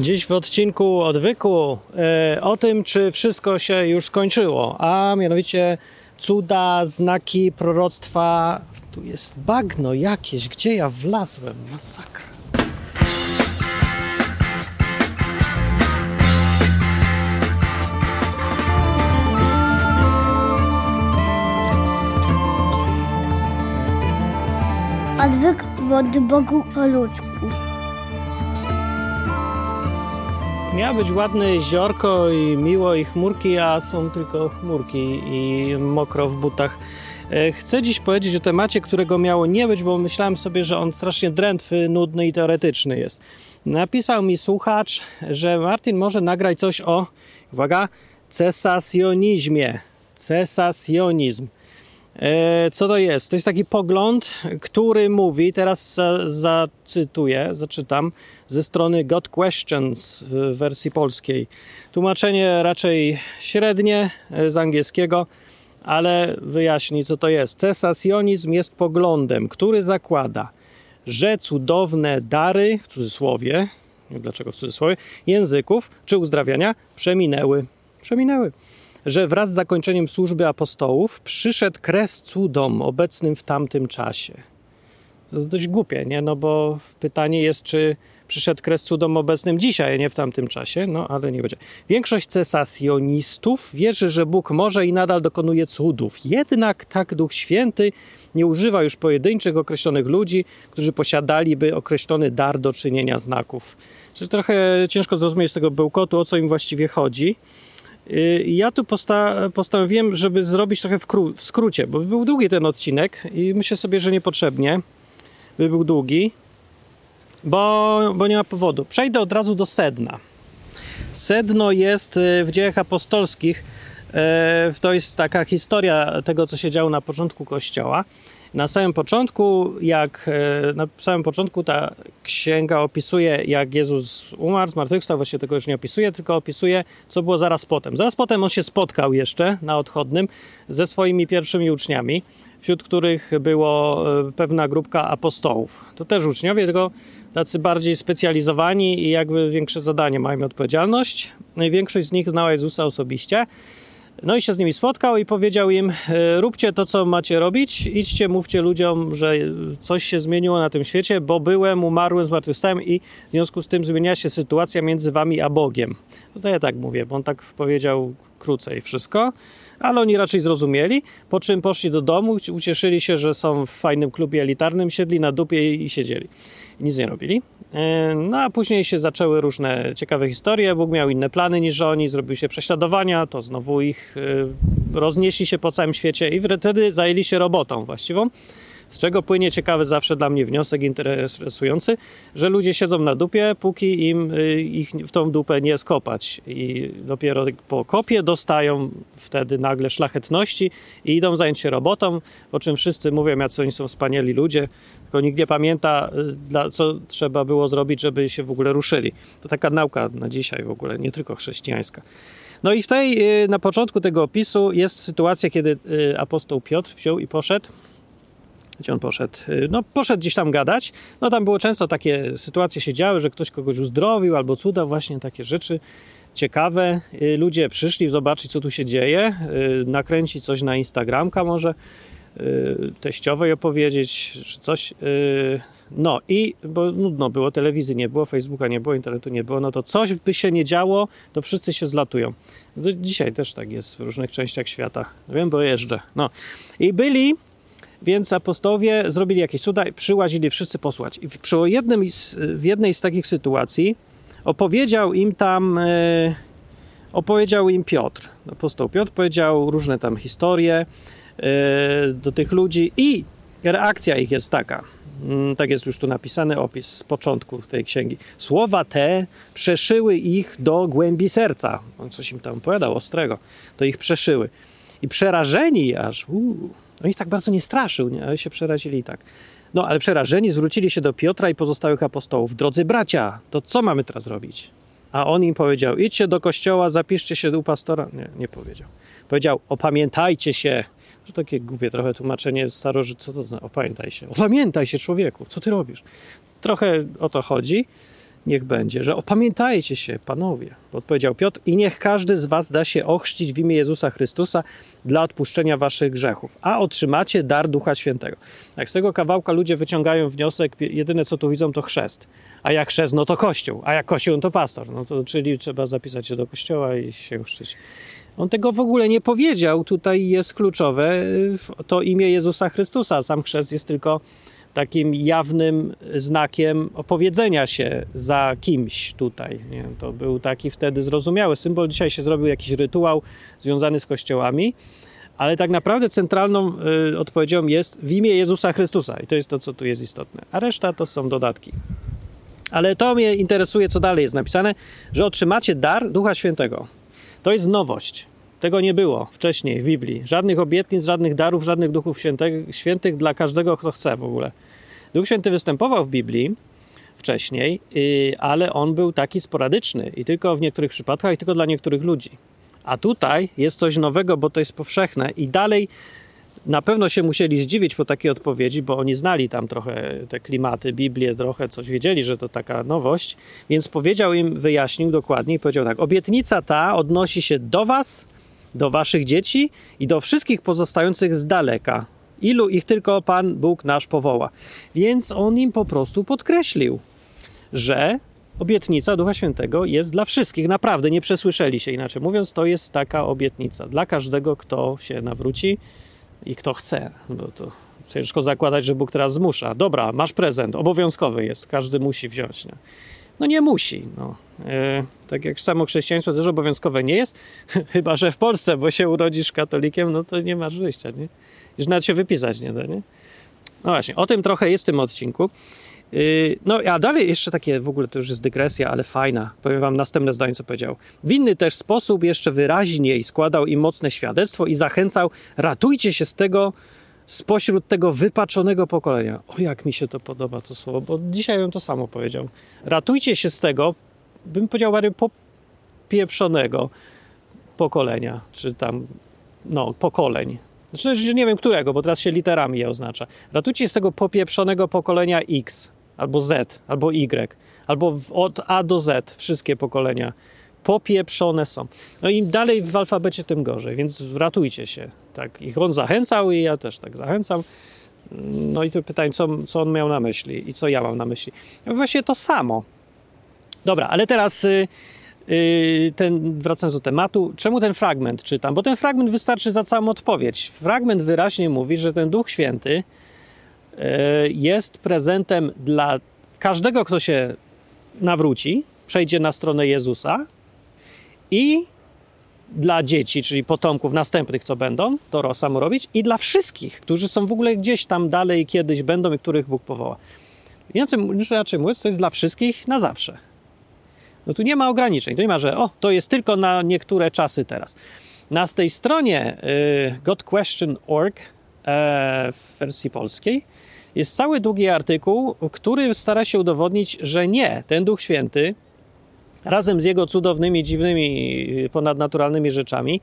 Dziś w odcinku odwyku e, o tym, czy wszystko się już skończyło, a mianowicie cuda, znaki, proroctwa. Tu jest bagno jakieś, gdzie ja wlazłem? Masakra. Odwyk od Bogu po ludzku. Miało być ładne jeziorko i miło i chmurki, a są tylko chmurki i mokro w butach. E, Chcę dziś powiedzieć o temacie, którego miało nie być, bo myślałem sobie, że on strasznie drętwy, nudny i teoretyczny jest. Napisał mi słuchacz, że Martin może nagrać coś o, uwaga, cesacjonizmie. Cesacjonizm. E, Co to jest? To jest taki pogląd, który mówi, teraz za, zacytuję, zaczytam, ze strony God Questions w wersji polskiej. Tłumaczenie raczej średnie e, z angielskiego, ale wyjaśni, co to jest. Cesacjonizm jest poglądem, który zakłada, że cudowne dary, w cudzysłowie, nie wiem dlaczego w cudzysłowie, języków czy uzdrawiania przeminęły. Przeminęły że wraz z zakończeniem służby apostołów przyszedł kres cudom obecnym w tamtym czasie. To dość głupie, nie? No bo pytanie jest, czy przyszedł kres cudom obecnym dzisiaj, a nie w tamtym czasie, no ale nie będzie. Większość cesacjonistów wierzy, że Bóg może i nadal dokonuje cudów. Jednak tak Duch Święty nie używa już pojedynczych określonych ludzi, którzy posiadaliby określony dar do czynienia znaków. Czyli trochę ciężko zrozumieć z tego bełkotu, o co im właściwie chodzi. Y, Ja tu posta- postanowiłem, żeby zrobić trochę w, w skrócie, bo był długi ten odcinek i myślę sobie, że niepotrzebnie by był długi, bo, bo nie ma powodu. Przejdę od razu do sedna. Sedno jest y, w dziejach apostolskich. e, To jest taka historia tego, co się działo na początku Kościoła. Na samym początku, jak e, na samym początku ta księga opisuje, jak Jezus umarł, zmartwychwstał, właściwie tego już nie opisuje, tylko opisuje, co było zaraz potem. Zaraz potem on się spotkał jeszcze na odchodnym ze swoimi pierwszymi uczniami, wśród których było e, pewna grupka apostołów. To też uczniowie, tylko tacy bardziej specjalizowani i jakby większe zadanie mają odpowiedzialność. No większość z nich znała Jezusa osobiście. No i się z nimi spotkał i powiedział im: e, Róbcie to, co macie robić, idźcie, mówcie ludziom, że coś się zmieniło na tym świecie, bo byłem, umarłem, zmartwychwstałem i w związku z tym zmieniła się sytuacja między wami a Bogiem. No to ja tak mówię, bo on tak powiedział krócej wszystko, ale oni raczej zrozumieli, po czym poszli do domu, ucieszyli się, że są w fajnym klubie elitarnym, siedli na dupie i siedzieli. I nic nie robili. E, No a później się zaczęły różne ciekawe historie. Bóg miał inne plany niż oni, zrobiły się prześladowania, to znowu ich e, roznieśli się po całym świecie i wtedy zajęli się robotą właściwą. Z czego płynie ciekawy zawsze dla mnie wniosek interesujący, że ludzie siedzą na dupie, póki im y, ich w tą dupę nie skopać. I dopiero po kopie dostają wtedy nagle szlachetności i idą zająć się robotą, po czym wszyscy mówią, jacy oni są wspaniali ludzie, tylko nikt nie pamięta, y, dla, co trzeba było zrobić, żeby się w ogóle ruszyli. To taka nauka na dzisiaj w ogóle, nie tylko chrześcijańska. No i w tej, y, na początku tego opisu jest sytuacja, kiedy y, apostoł Piotr wziął i poszedł gdzie on poszedł? No, poszedł gdzieś tam gadać. No, tam było często takie sytuacje się działy, że ktoś kogoś uzdrowił albo cuda, właśnie takie rzeczy ciekawe. Ludzie przyszli zobaczyć, co tu się dzieje, nakręcić coś na Instagramka może, teściowej opowiedzieć, czy coś. y, No i, bo nudno było, telewizji nie było, Facebooka nie było, internetu nie było, no to coś by się nie działo, to wszyscy się zlatują. No, Dzisiaj też tak jest w różnych częściach świata. Wiem, bo jeżdżę. No. I byli więc apostołowie zrobili jakieś cuda i przyłazili wszyscy posłać. I przy jednym z, w jednej z takich sytuacji opowiedział im tam, e, opowiedział im Piotr. Apostoł Piotr powiedział różne tam historie do tych ludzi i reakcja ich jest taka. Mm, Tak jest już tu napisany opis z początku tej księgi. Słowa te przeszyły ich do głębi serca. On coś im tam opowiadał ostrego. To ich przeszyły. I przerażeni aż, uu, on ich tak bardzo nie straszył, nie? ale się przerazili i tak. No, ale przerażeni zwrócili się do Piotra i pozostałych apostołów. Drodzy bracia, to co mamy teraz robić? A on im powiedział, idźcie do kościoła, zapiszcie się u pastora. Nie, nie powiedział. Powiedział, opamiętajcie się. To takie głupie trochę tłumaczenie starożyt, co to znaczy? Opamiętaj się. Opamiętaj się, człowieku, co ty robisz? Trochę o to chodzi. niech będzie, że opamiętajcie się, panowie, odpowiedział Piotr, i niech każdy z was da się ochrzcić w imię Jezusa Chrystusa dla odpuszczenia waszych grzechów, a otrzymacie dar Ducha Świętego. Jak z tego kawałka ludzie wyciągają wniosek, jedyne co tu widzą to chrzest. A jak chrzest, no to kościół, a jak kościół, no to pastor. No to, czyli trzeba zapisać się do kościoła i się chrzcić. On tego w ogóle nie powiedział. Tutaj jest kluczowe to imię Jezusa Chrystusa. Sam chrzest jest tylko takim jawnym znakiem opowiedzenia się za kimś tutaj. Nie? To był taki wtedy zrozumiały symbol. Dzisiaj się zrobił jakiś rytuał związany z kościołami, ale tak naprawdę centralną y, odpowiedzią jest w imię Jezusa Chrystusa i to jest to, co tu jest istotne. A reszta to są dodatki. Ale to mnie interesuje, co dalej jest napisane, że otrzymacie dar Ducha Świętego. To jest nowość. Tego nie było wcześniej w Biblii. Żadnych obietnic, żadnych darów, żadnych duchów świętych, świętych dla każdego, kto chce w ogóle. Duch Święty występował w Biblii wcześniej, y, ale on był taki sporadyczny i tylko w niektórych przypadkach, i tylko dla niektórych ludzi. A tutaj jest coś nowego, bo to jest powszechne i dalej na pewno się musieli zdziwić po takiej odpowiedzi, bo oni znali tam trochę te klimaty, Biblię, trochę coś wiedzieli, że to taka nowość, więc powiedział im, wyjaśnił dokładnie i powiedział tak: Obietnica ta odnosi się do Was, do Waszych dzieci i do wszystkich pozostających z daleka, ilu ich tylko Pan Bóg nasz powoła. Więc on im po prostu podkreślił, że obietnica Ducha Świętego jest dla wszystkich. Naprawdę, nie przesłyszeli się inaczej mówiąc, to jest taka obietnica dla każdego, kto się nawróci i kto chce. No to ciężko zakładać, że Bóg teraz zmusza. Dobra, masz prezent, obowiązkowy jest, każdy musi wziąć. Nie? No nie musi. No. E, tak jak samo chrześcijaństwo też obowiązkowe nie jest, chyba że w Polsce, bo się urodzisz katolikiem, no to nie masz wyjścia. Nie? Już nawet się wypisać nie da, nie? No właśnie, o tym trochę jest w tym odcinku. Yy, no, a dalej jeszcze takie, w ogóle to już jest dygresja, ale fajna. Powiem wam następne zdanie, co powiedział. W inny też sposób jeszcze wyraźniej składał im mocne świadectwo i zachęcał, ratujcie się z tego, spośród tego wypaczonego pokolenia. O, jak mi się to podoba to słowo, bo dzisiaj on to samo powiedział. Ratujcie się z tego, bym powiedział bardziej popieprzonego pokolenia, czy tam, no, pokoleń. Znaczy, nie wiem którego, bo teraz się literami je oznacza. Ratujcie się z tego popieprzonego pokolenia X, albo Z, albo Y, albo od A do Z, wszystkie pokolenia popieprzone są. No im dalej w alfabecie, tym gorzej, więc ratujcie się. Tak, ich on zachęcał i ja też tak zachęcam. No i tu pytanie, co, co on miał na myśli i co ja mam na myśli. No właśnie to samo. Dobra, ale teraz... Y, Yy, ten, wracając do tematu, czemu ten fragment czytam? Bo ten fragment wystarczy za całą odpowiedź. Fragment wyraźnie mówi, że ten Duch Święty jest prezentem dla każdego, kto się nawróci, przejdzie na stronę Jezusa i dla dzieci, czyli potomków następnych, co będą, to samo robić, i dla wszystkich, którzy są w ogóle gdzieś tam dalej kiedyś będą i których Bóg powoła. Inaczej mówiąc, to jest dla wszystkich na zawsze. No tu nie ma ograniczeń. To nie ma, że o, to jest tylko na niektóre czasy teraz. Na tej stronie y, godquestion.org e, w wersji polskiej jest cały długi artykuł, który stara się udowodnić, że nie, ten Duch Święty razem z jego cudownymi, dziwnymi, y, ponadnaturalnymi rzeczami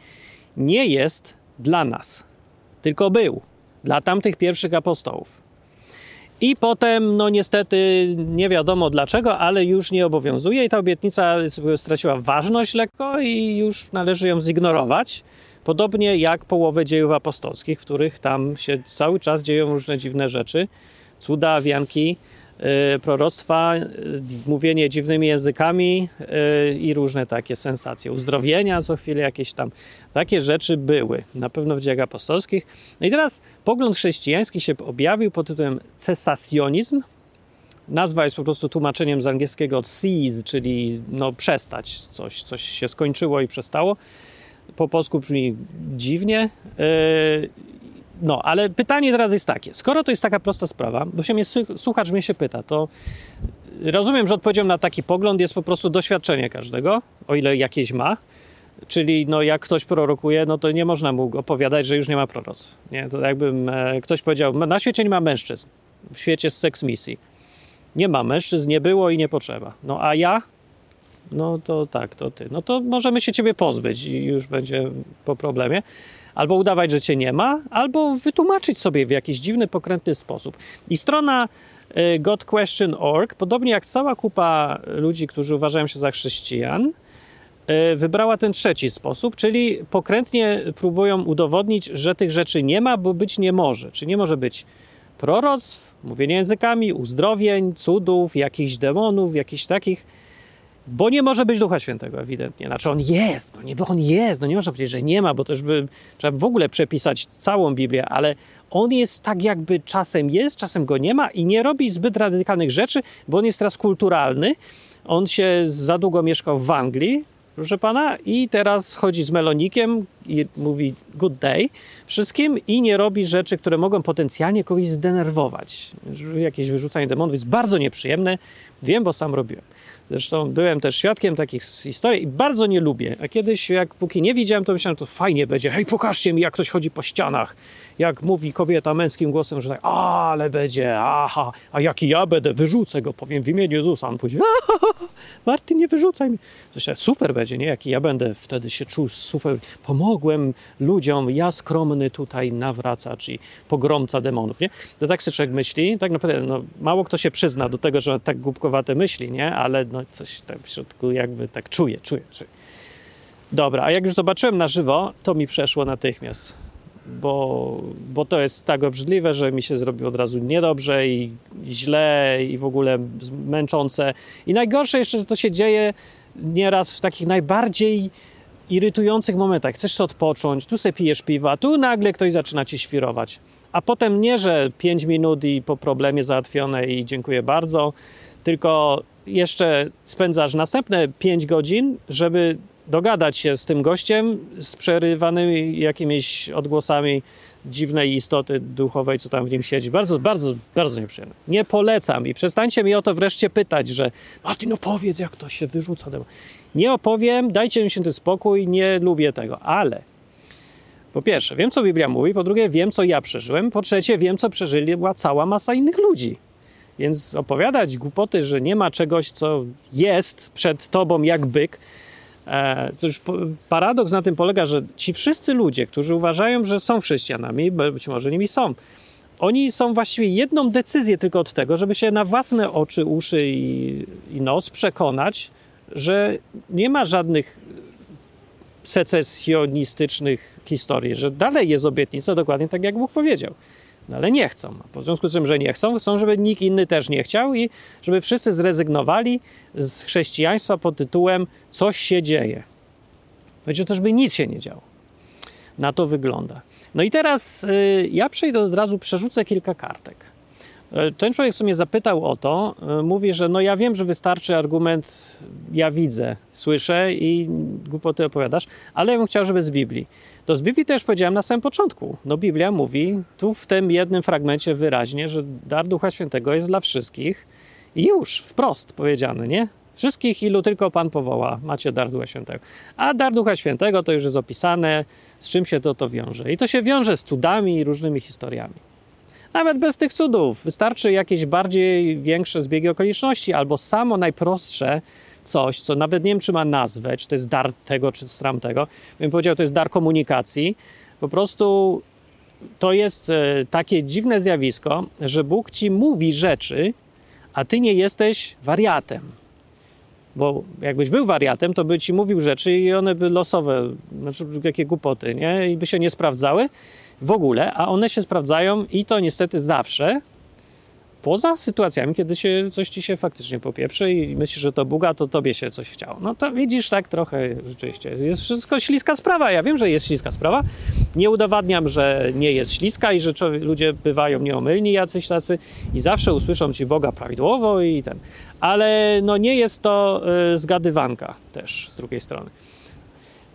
nie jest dla nas, tylko był dla tamtych pierwszych apostołów. I potem, no niestety, nie wiadomo dlaczego, ale już nie obowiązuje i ta obietnica straciła ważność lekko i już należy ją zignorować. Podobnie jak połowę dziejów apostolskich, w których tam się cały czas dzieją różne dziwne rzeczy, cuda, wianki, Y, proroctwa, y, mówienie dziwnymi językami y, i różne takie sensacje. Uzdrowienia co chwilę jakieś tam. Takie rzeczy były, na pewno w dziejach apostolskich. No i teraz pogląd chrześcijański się objawił pod tytułem cesacjonizm. Nazwa jest po prostu tłumaczeniem z angielskiego cease, czyli no przestać coś, coś się skończyło i przestało. Po polsku brzmi dziwnie. No, ale pytanie teraz jest takie. Skoro to jest taka prosta sprawa, bo się mnie słuchacz mnie się pyta, to rozumiem, że odpowiedzią na taki pogląd jest po prostu doświadczenie każdego, o ile jakieś ma. Czyli no, jak ktoś prorokuje, no to nie można mu opowiadać, że już nie ma proroctw. Nie? To jakbym e, ktoś powiedział, na świecie nie ma mężczyzn, w świecie z seks misji. Nie ma mężczyzn, nie było i nie potrzeba. No a ja? No to tak, to ty. No to możemy się ciebie pozbyć i już będzie po problemie albo udawać, że cię nie ma, albo wytłumaczyć sobie w jakiś dziwny, pokrętny sposób. I strona y, GodQuestion.org, podobnie jak cała kupa ludzi, którzy uważają się za chrześcijan, y, wybrała ten trzeci sposób, czyli pokrętnie próbują udowodnić, że tych rzeczy nie ma, bo być nie może. Czy nie może być proroctw, mówienia językami, uzdrowień, cudów, jakichś demonów, jakichś takich, bo nie może być Ducha Świętego ewidentnie. Znaczy on jest, no nie, bo on jest, no nie można powiedzieć, że nie ma, bo też by trzeba w ogóle przepisać całą Biblię, ale on jest tak jakby czasem jest, czasem go nie ma i nie robi zbyt radykalnych rzeczy, bo on jest teraz kulturalny. On się za długo mieszkał w Anglii, proszę pana, i teraz chodzi z melonikiem i mówi good day wszystkim i nie robi rzeczy, które mogą potencjalnie kogoś zdenerwować. Jakieś wyrzucanie demonów jest bardzo nieprzyjemne. Wiem, bo sam robiłem. Zresztą byłem też świadkiem takich historii i bardzo nie lubię. A kiedyś, jak póki nie widziałem, to myślałem, to fajnie będzie. Hej, pokażcie mi, jak ktoś chodzi po ścianach. Jak mówi kobieta męskim głosem, że tak, ale będzie, aha, a jaki ja będę, wyrzucę go, powiem w imieniu Jezusa. On później, Martin, nie wyrzucaj mi. Coś super będzie, nie? Jaki ja będę wtedy się czuł super. Pomogłem ludziom, ja skromny tutaj nawracacz i pogromca demonów, nie? To tak sobie człowiek myśli, tak naprawdę, no, mało kto się przyzna do tego, że tak głupkowate myśli, nie? Ale no, coś tam w środku jakby tak czuje, czuje, czuje. Dobra, a jak już zobaczyłem na żywo, to mi przeszło natychmiast, bo, bo to jest tak obrzydliwe, że mi się zrobiło od razu niedobrze i, i źle i w ogóle męczące. I najgorsze jeszcze, że to się dzieje nieraz w takich najbardziej irytujących momentach. Chcesz odpocząć, tu sobie pijesz piwa, tu nagle ktoś zaczyna ci świrować. A potem nie, że 5 minut i po problemie załatwione i dziękuję bardzo, tylko jeszcze spędzasz następne 5 godzin, żeby dogadać się z tym gościem z przerywanymi jakimiś odgłosami dziwnej istoty duchowej, co tam w nim siedzi. Bardzo, bardzo, bardzo nieprzyjemne. Nie polecam i przestańcie mi o to wreszcie pytać, że ty no powiedz, jak to się wyrzuca. Nie opowiem, dajcie mi się ten spokój, nie lubię tego, ale po pierwsze, wiem, co Biblia mówi, po drugie, wiem, co ja przeżyłem, po trzecie, wiem, co przeżyła cała masa innych ludzi. Więc opowiadać głupoty, że nie ma czegoś, co jest przed tobą jak byk, Cóż, paradoks na tym polega, że ci wszyscy ludzie, którzy uważają, że są chrześcijanami, być może nimi są, oni są właściwie jedną decyzję tylko od tego, żeby się na własne oczy, uszy i, i nos przekonać, że nie ma żadnych secesjonistycznych historii, że dalej jest obietnica dokładnie tak, jak Bóg powiedział. No ale nie chcą. W związku z tym, że nie chcą, chcą, żeby nikt inny też nie chciał i żeby wszyscy zrezygnowali z chrześcijaństwa pod tytułem coś się dzieje. Będzie to, żeby nic się nie działo. Na to wygląda. No i teraz y, ja przejdę od razu, przerzucę kilka kartek. E, ten człowiek, co mnie zapytał o to, e, mówi, że no ja wiem, że wystarczy argument, ja widzę, słyszę i głupoty opowiadasz, ale ja bym chciał, żeby z Biblii. To z Biblii też powiedziałem na samym początku. No Biblia mówi tu w tym jednym fragmencie wyraźnie, że dar Ducha Świętego jest dla wszystkich i już, wprost powiedziane, nie? Wszystkich, ilu tylko Pan powoła, macie dar Ducha Świętego. A dar Ducha Świętego to już jest opisane, z czym się to, to wiąże. I to się wiąże z cudami i różnymi historiami. Nawet bez tych cudów. Wystarczy jakieś bardziej większe zbiegi okoliczności albo samo najprostsze coś, co nawet nie wiem, czy ma nazwę, czy to jest dar tego, czy stram tego. Bym powiedział, to jest dar komunikacji. Po prostu to jest e, takie dziwne zjawisko, że Bóg ci mówi rzeczy, a ty nie jesteś wariatem. Bo jakbyś był wariatem, to by ci mówił rzeczy i one by losowe, znaczy jakie głupoty, nie? I by się nie sprawdzały w ogóle, a one się sprawdzają i to niestety zawsze, poza sytuacjami, kiedy się coś ci się faktycznie popieprzy i myślisz, że to Buga, to tobie się coś chciało. No to widzisz, tak trochę rzeczywiście. Jest wszystko śliska sprawa. Ja wiem, że jest śliska sprawa. Nie udowadniam, że nie jest śliska i że ludzie bywają nieomylni jacyś tacy i zawsze usłyszą ci Boga prawidłowo i ten. Ale no nie jest to y, zgadywanka też z drugiej strony.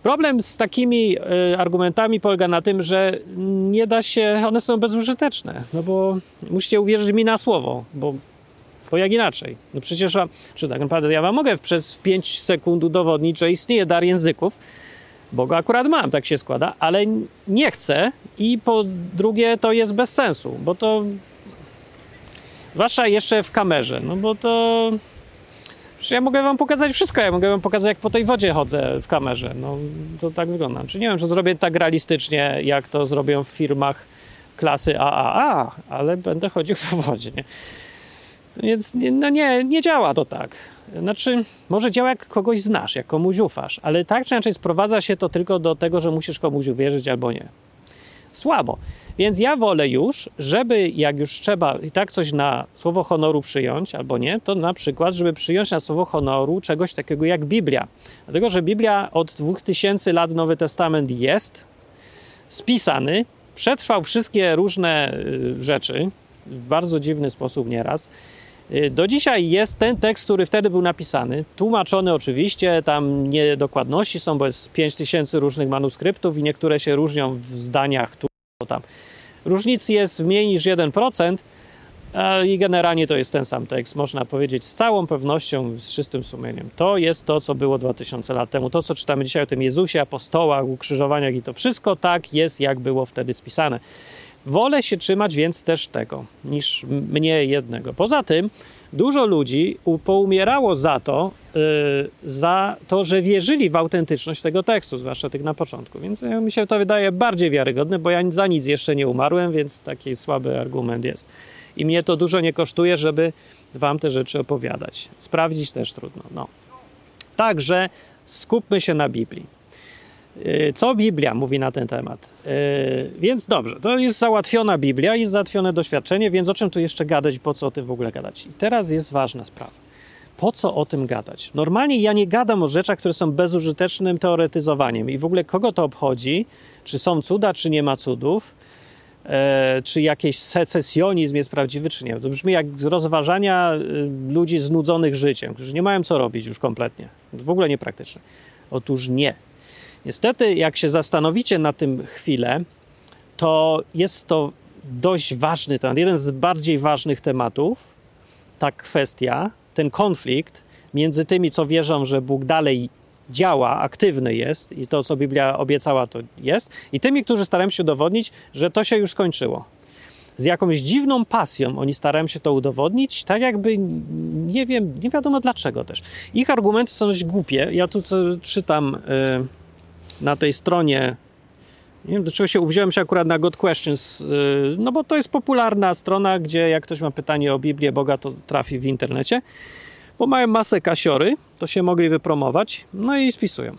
Problem z takimi y, argumentami polega na tym, że nie da się, one są bezużyteczne, no bo musicie uwierzyć mi na słowo, bo, bo jak inaczej? No przecież wam, czy tak naprawdę ja wam mogę przez 5 sekund udowodnić, że istnieje dar języków, bo go akurat mam, tak się składa, ale nie chcę i po drugie to jest bez sensu, bo to zwłaszcza jeszcze w kamerze, no bo to Przecież ja mogę wam pokazać wszystko, ja mogę wam pokazać, jak po tej wodzie chodzę w kamerze. No, to tak wygląda. Czy nie wiem, czy zrobię tak realistycznie, jak to zrobią w firmach klasy AAA, ale będę chodził po wodzie, nie? Więc no nie, nie działa to tak. Znaczy, może działa jak kogoś znasz, jak komuś ufasz, ale tak czy inaczej sprowadza się to tylko do tego, że musisz komuś uwierzyć albo nie. Słabo. Więc ja wolę już, żeby jak już trzeba i tak coś na słowo honoru przyjąć albo nie, to na przykład, żeby przyjąć na słowo honoru czegoś takiego jak Biblia. Dlatego, że Biblia od 2000 lat Nowy Testament jest spisany, przetrwał wszystkie różne y, rzeczy w bardzo dziwny sposób nieraz. Y, do dzisiaj jest ten tekst, który wtedy był napisany, tłumaczony oczywiście, tam niedokładności są, bo jest 5000 różnych manuskryptów i niektóre się różnią w zdaniach tu, tam. Różnic jest mniej niż 1%, i generalnie to jest ten sam tekst, można powiedzieć z całą pewnością, z czystym sumieniem. To jest to, co było 2000 lat temu. To, co czytamy dzisiaj o tym Jezusie, apostołach, ukrzyżowaniach i to wszystko tak jest, jak było wtedy spisane. Wolę się trzymać więc też tego, niż mnie jednego. Poza tym, dużo ludzi poumierało za to, yy, za to, że wierzyli w autentyczność tego tekstu, zwłaszcza tych na początku. Więc yy, mi się to wydaje bardziej wiarygodne, bo ja za nic jeszcze nie umarłem, więc taki słaby argument jest. I mnie to dużo nie kosztuje, żeby wam te rzeczy opowiadać. Sprawdzić też trudno. No. Także skupmy się na Biblii. Y, co Biblia mówi na ten temat? Y, więc dobrze, to jest załatwiona Biblia, jest załatwione doświadczenie, więc o czym tu jeszcze gadać, po co o tym w ogóle gadać? I teraz jest ważna sprawa. Po co o tym gadać? Normalnie ja nie gadam o rzeczach, które są bezużytecznym teoretyzowaniem i w ogóle kogo to obchodzi, czy są cuda, czy nie ma cudów, e, czy jakiś secesjonizm jest prawdziwy, czy nie. To brzmi jak z rozważania y, ludzi znudzonych życiem, którzy nie mają co robić już kompletnie. W ogóle niepraktyczne. Otóż nie. Niestety, jak się zastanowicie na tym chwilę, to jest to dość ważny temat, jeden z bardziej ważnych tematów, ta kwestia, ten konflikt między tymi, co wierzą, że Bóg dalej działa, aktywny jest i to, co Biblia obiecała, to jest, i tymi, którzy starają się udowodnić, że to się już skończyło. Z jakąś dziwną pasją oni starają się to udowodnić, tak jakby nie wiem, nie wiadomo dlaczego też. Ich argumenty są dość głupie. Ja tu czytam. Yy, na tej stronie, nie wiem do czego się uwziąłem się akurat na God Questions, y, no bo to jest popularna strona, gdzie jak ktoś ma pytanie o Biblię Boga, to trafi w internecie, bo mają masę kasiory, to się mogli wypromować, no i spisują.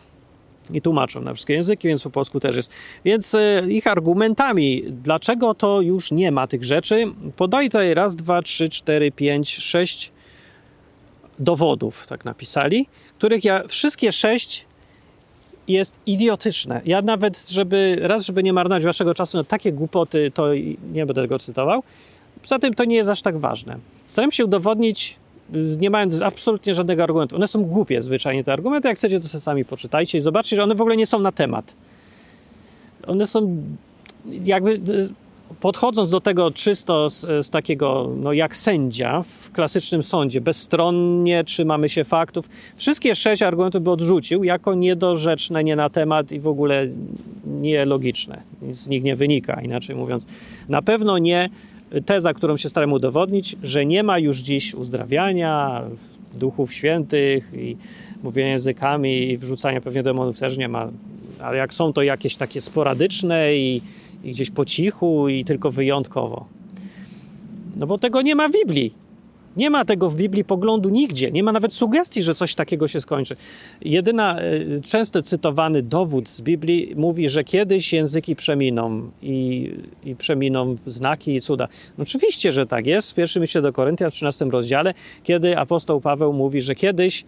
I tłumaczą na wszystkie języki, więc po polsku też jest. Więc y, ich argumentami, dlaczego to już nie ma tych rzeczy, podaj tutaj raz, dwa, trzy, cztery, pięć, sześć dowodów, tak napisali, których ja wszystkie sześć jest idiotyczne. Ja nawet, żeby raz, żeby nie marnować waszego czasu na takie głupoty, to nie będę tego cytował. Poza tym to nie jest aż tak ważne. Staram się udowodnić, nie mając absolutnie żadnego argumentu. One są głupie zwyczajnie te argumenty. Jak chcecie, to sobie sami poczytajcie i zobaczcie, że one w ogóle nie są na temat. One są jakby podchodząc do tego czysto z, z, takiego, no jak sędzia w klasycznym sądzie, bezstronnie trzymamy się faktów, wszystkie sześć argumentów by odrzucił jako niedorzeczne, nie na temat i w ogóle nielogiczne. Nic z nich nie wynika, inaczej mówiąc. Na pewno nie teza, którą się staram udowodnić, że nie ma już dziś uzdrawiania, duchów świętych i mówienia językami i wrzucania pewnie demonów też nie ma. Ale jak są to jakieś takie sporadyczne i i gdzieś po cichu i tylko wyjątkowo. No bo tego nie ma w Biblii. Nie ma tego w Biblii poglądu nigdzie. Nie ma nawet sugestii, że coś takiego się skończy. Jedyna e, często cytowany dowód z Biblii mówi, że kiedyś języki przeminą i, i przeminą znaki i cuda. No oczywiście, że tak jest. W pierwszym liście do Koryntia w 13 rozdziale, kiedy apostoł Paweł mówi, że kiedyś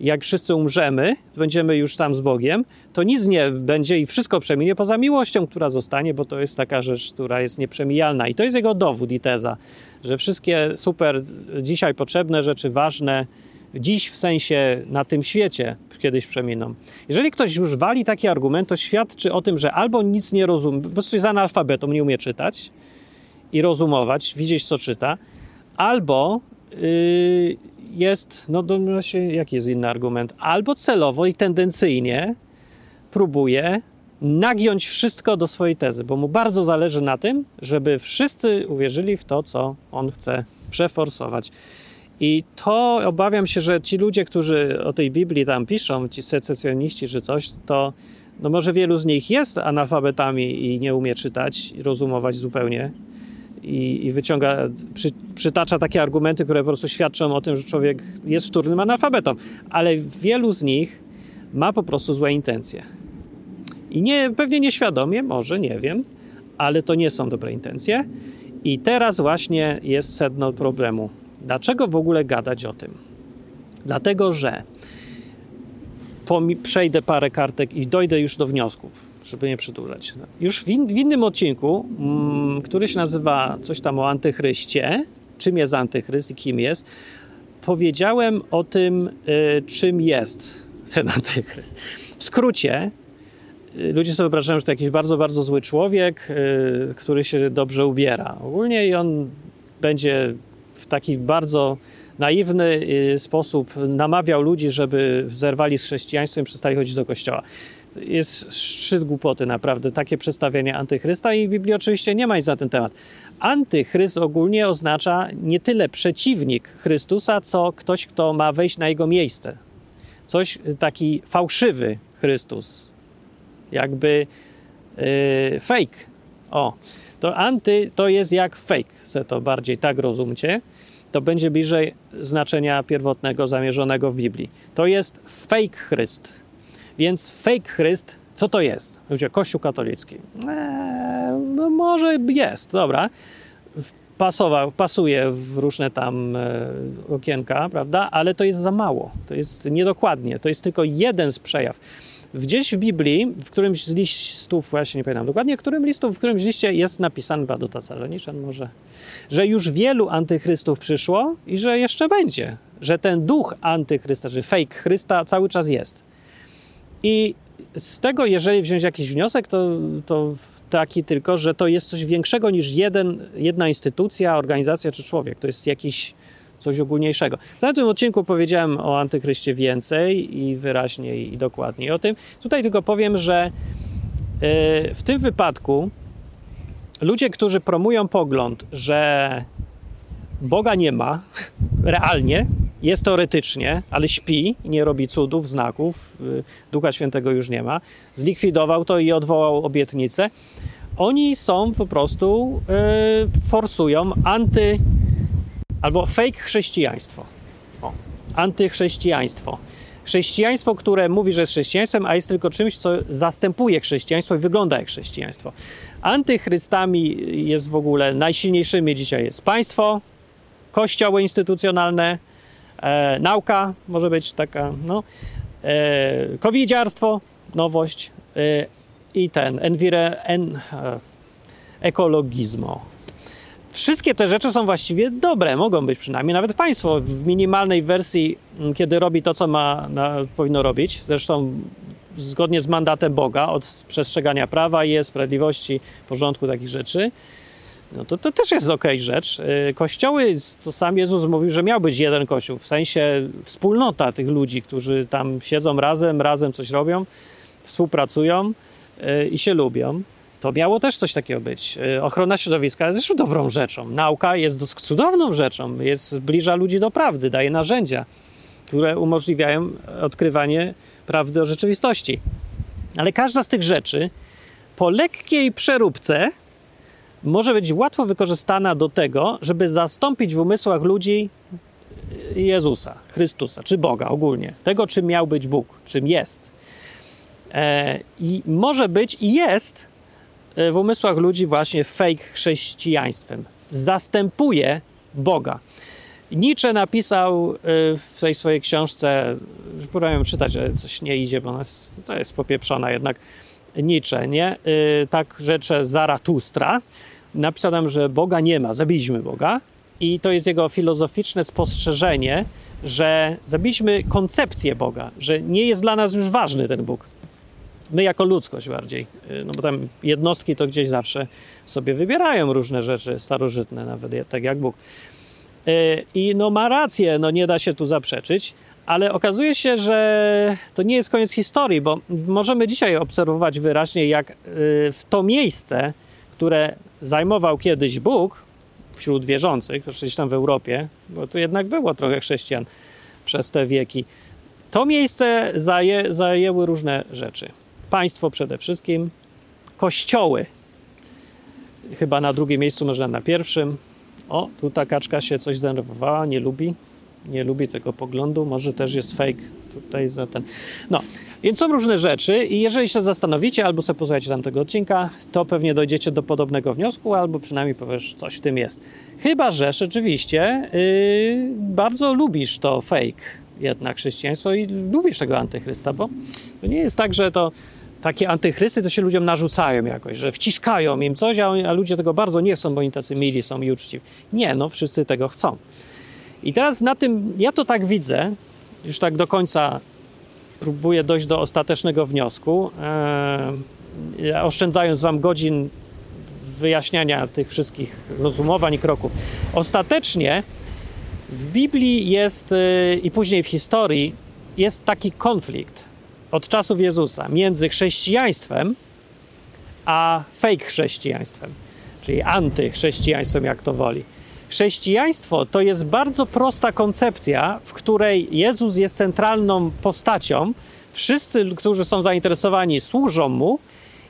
jak wszyscy umrzemy, będziemy już tam z Bogiem, to nic nie będzie i wszystko przeminie poza miłością, która zostanie, bo to jest taka rzecz, która jest nieprzemijalna. I to jest jego dowód i teza, że wszystkie super dzisiaj potrzebne rzeczy, ważne, dziś w sensie na tym świecie kiedyś przeminą. Jeżeli ktoś już wali taki argument, to świadczy o tym, że albo nic nie rozumie, po prostu jest analfabetą, nie umie czytać i rozumować, widzieć co czyta, albo yy, jest, no właśnie, jaki jest inny argument? Albo celowo i tendencyjnie próbuje nagiąć wszystko do swojej tezy, bo mu bardzo zależy na tym, żeby wszyscy uwierzyli w to, co on chce przeforsować. I to obawiam się, że ci ludzie, którzy o tej Biblii tam piszą, ci secesjoniści czy coś, to no może wielu z nich jest analfabetami i nie umie czytać i rozumować zupełnie i, i wyciąga, przy, przytacza takie argumenty, które po prostu świadczą o tym, że człowiek jest wtórnym analfabetą. Ale wielu z nich ma po prostu złe intencje. I nie, pewnie nieświadomie, może, nie wiem, ale to nie są dobre intencje. I teraz właśnie jest sedno problemu. Dlaczego w ogóle gadać o tym? Dlatego, że przejdę parę kartek i dojdę już do wniosków, żeby nie przedłużać. Już w, in, w innym odcinku, mm, który się nazywa coś tam o antychryście, czym jest antychryst i kim jest, powiedziałem o tym, y, czym jest ten antychryst. W skrócie, y, ludzie sobie wyobrażają, że to jakiś bardzo, bardzo zły człowiek, y, który się dobrze ubiera. Ogólnie i on będzie w taki bardzo naiwny y, sposób namawiał ludzi, żeby zerwali z chrześcijaństwem i przestali chodzić do kościoła. Jest szczyt głupoty, naprawdę, takie przedstawienie antychrysta i w Biblii oczywiście nie ma nic na ten temat. Antychryst ogólnie oznacza nie tyle przeciwnik Chrystusa, co ktoś, kto ma wejść na jego miejsce. Coś taki fałszywy Chrystus, jakby yy, fake. O, to anty to jest jak fake, se to bardziej tak rozumcie to będzie bliżej znaczenia pierwotnego zamierzonego w Biblii. To jest fake Chryst. Więc fake Chryst, co to jest? Ludzie, Kościół katolicki. Eee, no może jest, dobra. Pasował, pasuje w różne tam e, okienka, prawda? Ale to jest za mało. To jest niedokładnie. To jest tylko jeden z przejaw. Gdzieś w Biblii, w którymś z listów, właśnie nie pamiętam dokładnie, którym listów, w którymś liście jest napisane, chyba do Tesaloniczan może, że już wielu antychrystów przyszło i że jeszcze będzie. Że ten duch antychrysta, że fake Chrysta cały czas jest. I z tego, jeżeli wziąć jakiś wniosek, to, to taki tylko, że to jest coś większego niż jeden, jedna instytucja, organizacja czy człowiek. To jest jakiś coś ogólniejszego. Na tym odcinku powiedziałem o antychryście więcej i wyraźniej i dokładniej o tym. Tutaj tylko powiem, że e, w tym wypadku ludzie, którzy promują pogląd, że Boga nie ma realnie, jest teoretycznie, ale śpi, nie robi cudów, znaków, e, Ducha Świętego już nie ma, zlikwidował to i odwołał obietnicę. Oni są po prostu, yy, forsują anty albo fake chrześcijaństwo. O, antychrześcijaństwo. Chrześcijaństwo, które mówi, że jest chrześcijaństwem, a jest tylko czymś, co zastępuje chrześcijaństwo i wygląda jak chrześcijaństwo. Antychrystami jest w ogóle najsilniejszymi dzisiaj jest państwo, kościoły instytucjonalne, e, nauka może być taka, no, e, covidziarstwo, nowość e, i ten, envire, en, e, ekologizmo. Wszystkie te rzeczy są właściwie dobre, mogą być przynajmniej. Nawet państwo w minimalnej wersji, kiedy robi to, co ma, na, powinno robić, zresztą zgodnie z mandatem Boga, od przestrzegania prawa i sprawiedliwości, porządku, takich rzeczy, no to, to też jest ok rzecz. Y, kościoły, to sam Jezus mówił, że miał być jeden kościół, w sensie wspólnota tych ludzi, którzy tam siedzą razem, razem coś robią, współpracują y, i się lubią to miało też coś takiego być. Y, ochrona środowiska jest też dobrą rzeczą. Nauka jest cudowną rzeczą, jest zbliża ludzi do prawdy, daje narzędzia, które umożliwiają odkrywanie prawdy o rzeczywistości. Ale każda z tych rzeczy po lekkiej przeróbce może być łatwo wykorzystana do tego, żeby zastąpić w umysłach ludzi Jezusa, Chrystusa, czy Boga ogólnie, tego, czym miał być Bóg, czym jest. E, I może być i jest E, w umysłach ludzi właśnie fake chrześcijaństwem. Zastępuje Boga. Nietzsche napisał e, w tej swojej książce, próbowałem czytać, że coś nie idzie, bo to jest popieprzona jednak Nietzsche, nie? E, tak rzecze Zaratustra. Napisał nam, że Boga nie ma, zabiliśmy Boga. I to jest jego filozoficzne spostrzeżenie, że zabiliśmy koncepcję Boga, że nie jest dla nas już ważny ten Bóg my jako ludzkość bardziej, y, no bo tam jednostki to gdzieś zawsze sobie wybierają różne rzeczy starożytne, nawet tak jak Bóg. Y, I no ma rację, no nie da się tu zaprzeczyć, ale okazuje się, że to nie jest koniec historii, bo możemy dzisiaj obserwować wyraźnie, jak y, w to miejsce, które zajmował kiedyś Bóg wśród wierzących, oczywiście tam w Europie, bo tu jednak było trochę chrześcijan przez te wieki, to miejsce zaję, zajęły różne rzeczy państwo przede wszystkim, kościoły. chyba na drugim miejscu, może na pierwszym. O, tu ta kaczka się coś zdenerwowała, nie lubi, nie lubi tego poglądu, może też jest fake tutaj za ten. No, więc są różne rzeczy i jeżeli się zastanowicie albo sobie posłuchacie tamtego odcinka, to pewnie dojdziecie do podobnego wniosku, albo przynajmniej powiesz, coś w tym jest. Chyba, że rzeczywiście yy, bardzo lubisz to fake jednak chrześcijaństwo i lubisz tego antychrysta, bo to nie jest tak, że to takie antychrysty to się ludziom narzucają jakoś, że wciskają im coś, a, a ludzie tego bardzo nie chcą, bo oni tacy mili są i uczciwi. Nie, no wszyscy tego chcą. I teraz na tym, ja to tak widzę, już tak do końca próbuję dojść do ostatecznego wniosku, e, oszczędzając wam godzin wyjaśniania tych wszystkich rozumowań i kroków. Ostatecznie w Biblii jest e, i później w historii jest taki konflikt od czasów Jezusa między chrześcijaństwem a fake chrześcijaństwem, czyli antychrześcijaństwem, jak to woli. Chrześcijaństwo to jest bardzo prosta koncepcja, w której Jezus jest centralną postacią. Wszyscy, którzy są zainteresowani, służą mu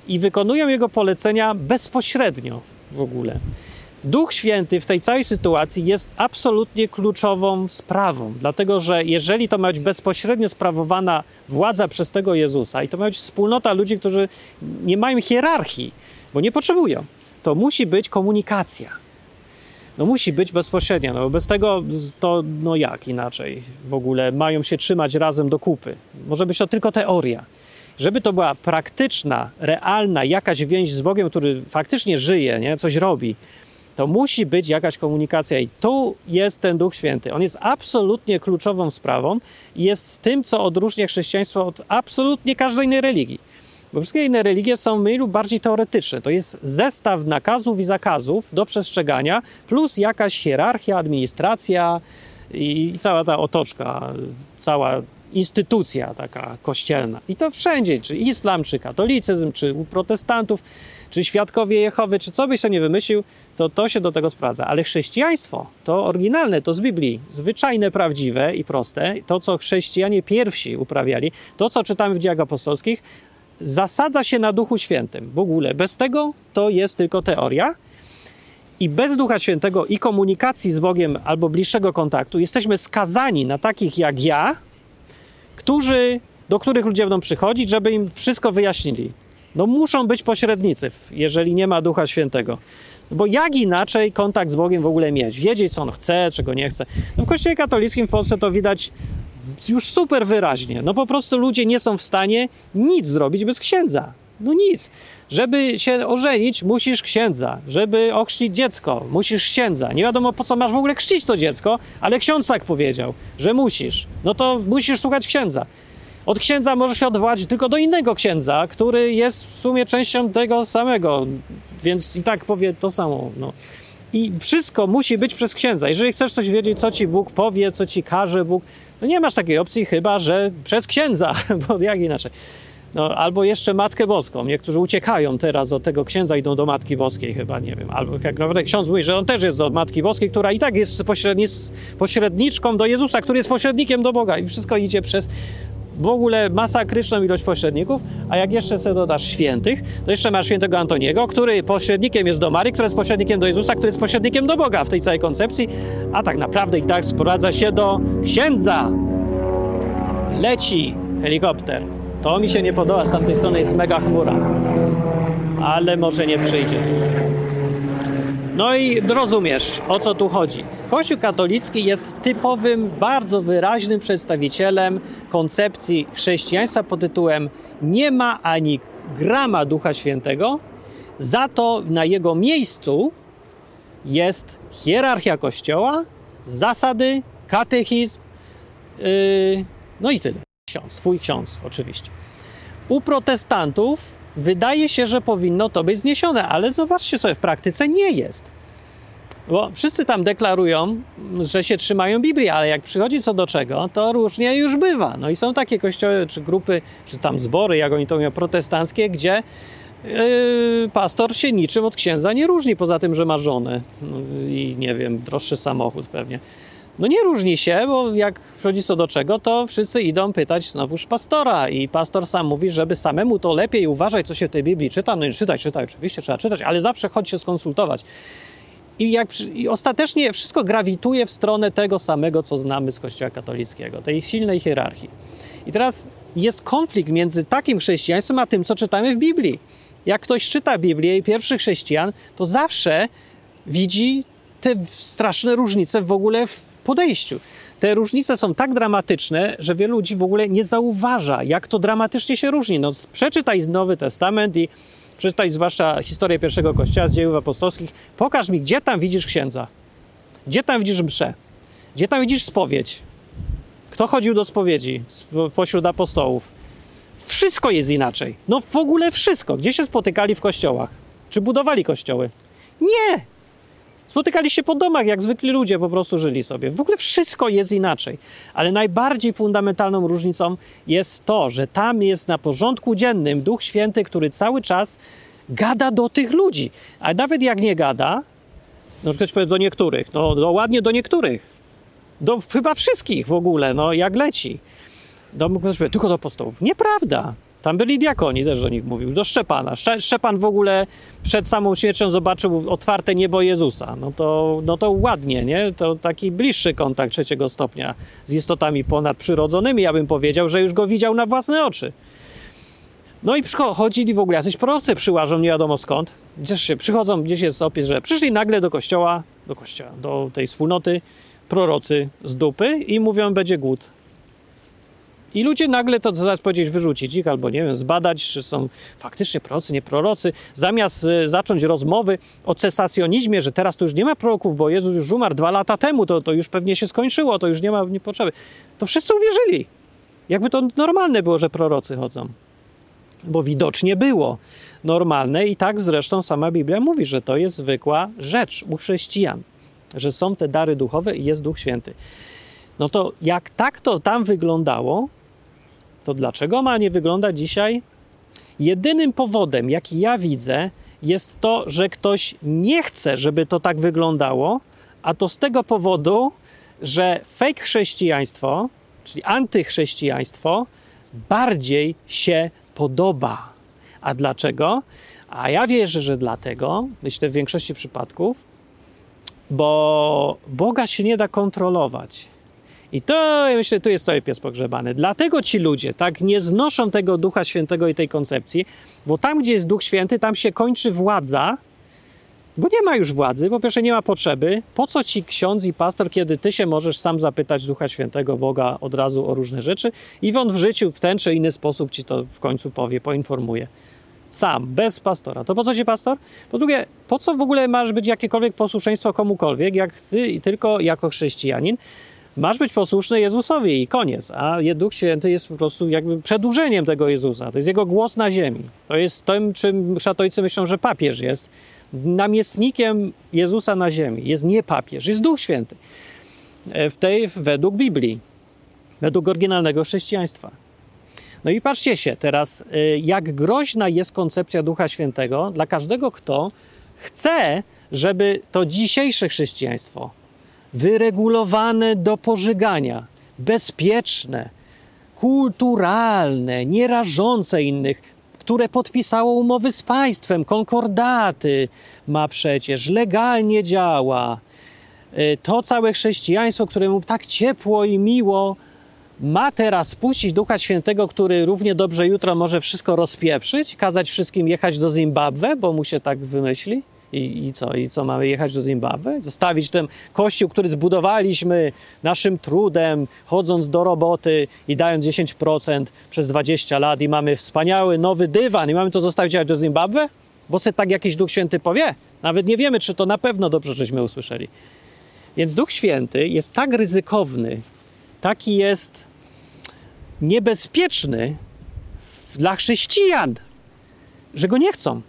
i wykonują jego polecenia bezpośrednio w ogóle. Duch Święty w tej całej sytuacji jest absolutnie kluczową sprawą, dlatego że jeżeli to ma być bezpośrednio sprawowana władza przez tego Jezusa i to ma być wspólnota ludzi, którzy nie mają hierarchii, bo nie potrzebują, to musi być komunikacja. No musi być bezpośrednia, no bez tego to no jak inaczej w ogóle mają się trzymać razem do kupy. Może być to tylko teoria. Żeby to była praktyczna, realna jakaś więź z Bogiem, który faktycznie żyje, nie? coś robi, to musi być jakaś komunikacja i tu jest ten Duch Święty. On jest absolutnie kluczową sprawą i jest tym, co odróżnia chrześcijaństwo od absolutnie każdej innej religii. Bo wszystkie inne religie są mniej lub bardziej teoretyczne. To jest zestaw nakazów i zakazów do przestrzegania, plus jakaś hierarchia, administracja i, i cała ta otoczka, cała instytucja taka kościelna. I to wszędzie, czy islam, czy katolicyzm, czy u protestantów, czy świadkowie Jehowy, czy co byś sobie nie wymyślił, to to się do tego sprawdza. Ale chrześcijaństwo, to oryginalne, to z Biblii, zwyczajne, prawdziwe i proste, to co chrześcijanie pierwsi uprawiali, to co czytamy w dziejach apostolskich, zasadza się na Duchu Świętym. W ogóle bez tego to jest tylko teoria. I bez Ducha Świętego i komunikacji z Bogiem albo bliższego kontaktu jesteśmy skazani na takich jak ja, którzy, do których ludzie będą przychodzić, żeby im wszystko wyjaśnili. No muszą być pośrednicy, jeżeli nie ma Ducha Świętego. Bo jak inaczej kontakt z Bogiem w ogóle mieć? Wiedzieć, co on chce, czego nie chce. No w Kościele katolickim w Polsce to widać już super wyraźnie. No po prostu ludzie nie są w stanie nic zrobić bez księdza. No nic. Żeby się ożenić, musisz księdza. Żeby ochrzcić dziecko, musisz księdza. Nie wiadomo po co masz w ogóle chrzcić to dziecko, ale ksiądz tak powiedział, że musisz. No to musisz słuchać księdza. Od księdza możesz się odwołać tylko do innego księdza, który jest w sumie częścią tego samego, więc i tak powie to samo. No. I wszystko musi być przez księdza. Jeżeli chcesz coś wiedzieć, co ci Bóg powie, co ci każe Bóg, no nie masz takiej opcji chyba, że przez księdza, bo jak inaczej. No, albo jeszcze Matkę Boską. Niektórzy uciekają teraz od tego księdza, idą do Matki Boskiej chyba, nie wiem. Albo jak naprawdę ksiądz mówi, że on też jest od Matki Boskiej, która i tak jest pośredniczką do Jezusa, który jest pośrednikiem do Boga i wszystko idzie przez w ogóle masakryczną ilość pośredników, a jak jeszcze sobie dodasz świętych, to jeszcze masz świętego Antoniego, który pośrednikiem jest do Marii, który jest pośrednikiem do Jezusa, który jest pośrednikiem do Boga w tej całej koncepcji, a tak naprawdę i tak sprowadza się do księdza. Leci helikopter. To mi się nie podoba, z tamtej strony jest mega chmura. Ale może nie przyjdzie tu. No i rozumiesz, o co tu chodzi. Kościół katolicki jest typowym, bardzo wyraźnym przedstawicielem koncepcji chrześcijaństwa pod tytułem nie ma ani grama Ducha Świętego, za to na jego miejscu jest hierarchia Kościoła, zasady, katechizm, yy, no i tyle. Ksiądz, twój ksiądz oczywiście. U protestantów wydaje się, że powinno to być zniesione, ale zobaczcie sobie, w praktyce nie jest. Bo wszyscy tam deklarują, że się trzymają Biblii, ale jak przychodzi co do czego, to różnie już bywa. No i są takie kościoły, czy grupy, czy tam zbory, jak oni to mówią, protestanckie, gdzie yy, pastor się niczym od księdza nie różni, poza tym, że ma żonę no, i nie wiem, droższy samochód pewnie. No nie różni się, bo jak przychodzi co do czego, to wszyscy idą pytać znowuż pastora i pastor sam mówi, żeby samemu to lepiej uważać, co się w tej Biblii czyta. No i czytać, czytać, oczywiście trzeba czytać, ale zawsze chodź się skonsultować. I, jak, I ostatecznie wszystko grawituje w stronę tego samego, co znamy z Kościoła katolickiego, tej silnej hierarchii. I teraz jest konflikt między takim chrześcijaństwem, a tym, co czytamy w Biblii. Jak ktoś czyta Biblię i pierwszych chrześcijan, to zawsze widzi te straszne różnice w ogóle w podejściu. Te różnice są tak dramatyczne, że wielu ludzi w ogóle nie zauważa, jak to dramatycznie się różni. No, przeczytaj Nowy Testament i przeczytaj zwłaszcza historię pierwszego kościoła z dziejów apostolskich. Pokaż mi, gdzie tam widzisz księdza, gdzie tam widzisz mszę, gdzie tam widzisz spowiedź, kto chodził do spowiedzi pośród apostołów. Wszystko jest inaczej. No w ogóle wszystko. Gdzie się spotykali w kościołach? Czy budowali kościoły? Nie! Spotykali się po domach, jak zwykli ludzie po prostu żyli sobie. W ogóle wszystko jest inaczej. Ale najbardziej fundamentalną różnicą jest to, że tam jest na porządku dziennym Duch Święty, który cały czas gada do tych ludzi. A nawet jak nie gada, no ktoś powie do niektórych, no, no ładnie do niektórych, do chyba wszystkich w ogóle, no jak leci. Do, tylko do apostołów. Nieprawda. Tam byli diakoni, też do nich mówił, do Szczepana. Szcze, Szczepan w ogóle przed samą śmiercią zobaczył otwarte niebo Jezusa. No to, no to ładnie, nie? To taki bliższy kontakt trzeciego stopnia z istotami ponadprzyrodzonymi, ja bym powiedział, że już go widział na własne oczy. No i przychodzili w ogóle, jacyś prorocy przyłażą, nie wiadomo skąd. Gdzieś się przychodzą, gdzieś jest opis, że przyszli nagle do kościoła, do kościoła, do tej wspólnoty, prorocy z dupy i mówią, będzie głód. I ludzie nagle to zaraz powiedzieć, wyrzucić ich albo nie wiem, zbadać, czy są faktycznie prorocy, nie prorocy. Zamiast y, zacząć rozmowy o cesacjonizmie, że teraz to już nie ma proroków, bo Jezus już umarł dwa lata temu, to, to już pewnie się skończyło, to już nie ma nie potrzeby. To wszyscy uwierzyli. Jakby to normalne było, że prorocy chodzą. Bo widocznie było normalne i tak zresztą sama Biblia mówi, że to jest zwykła rzecz u chrześcijan, że są te dary duchowe i jest Duch Święty. No to jak tak to tam wyglądało, to dlaczego ma nie wyglądać dzisiaj? Jedynym powodem, jaki ja widzę, jest to, że ktoś nie chce, żeby to tak wyglądało, a to z tego powodu, że fake chrześcijaństwo, czyli antychrześcijaństwo, bardziej się podoba. A dlaczego? A ja wierzę, że dlatego, myślę w większości przypadków, bo Boga się nie da kontrolować. I to, ja myślę, tu jest cały pies pogrzebany. Dlatego ci ludzie tak nie znoszą tego Ducha Świętego i tej koncepcji, bo tam, gdzie jest Duch Święty, tam się kończy władza, bo nie ma już władzy, po pierwsze nie ma potrzeby. Po co ci ksiądz i pastor, kiedy ty się możesz sam zapytać Ducha Świętego, Boga od razu o różne rzeczy i on w życiu w ten czy inny sposób ci to w końcu powie, poinformuje. Sam, bez pastora. To po co ci pastor? Po drugie, po co w ogóle masz być jakiekolwiek posłuszeństwo komukolwiek, jak ty tylko jako chrześcijanin? Masz być posłuszny Jezusowi i koniec. A Duch Święty jest po prostu jakby przedłużeniem tego Jezusa. To jest jego głos na ziemi. To jest tym, czym szatojcy myślą, że papież jest. Namiestnikiem Jezusa na ziemi jest nie papież, jest Duch Święty. E, w tej, według Biblii, według oryginalnego chrześcijaństwa. No i patrzcie się teraz, e, jak groźna jest koncepcja Ducha Świętego dla każdego, kto chce, żeby to dzisiejsze chrześcijaństwo wyregulowane do pożygania, bezpieczne, kulturalne, nierażące innych, które podpisało umowy z państwem, konkordaty ma przecież, legalnie działa. Y, to całe chrześcijaństwo, któremu tak ciepło i miło, ma teraz puścić Ducha Świętego, który równie dobrze jutro może wszystko rozpieprzyć, kazać wszystkim jechać do Zimbabwe, bo mu się tak wymyśli? I, I, co? I co, mamy jechać do Zimbabwe? Zostawić ten kościół, który zbudowaliśmy naszym trudem, chodząc do roboty i dając 10% przez 20 lat i mamy wspaniały nowy dywan i mamy to zostawić jechać do Zimbabwe? Bo se tak jakiś Duch Święty powie? Nawet nie wiemy, czy to na pewno dobrze żeśmy usłyszeli. Więc Duch Święty jest tak ryzykowny, taki jest niebezpieczny dla chrześcijan, że go nie chcą.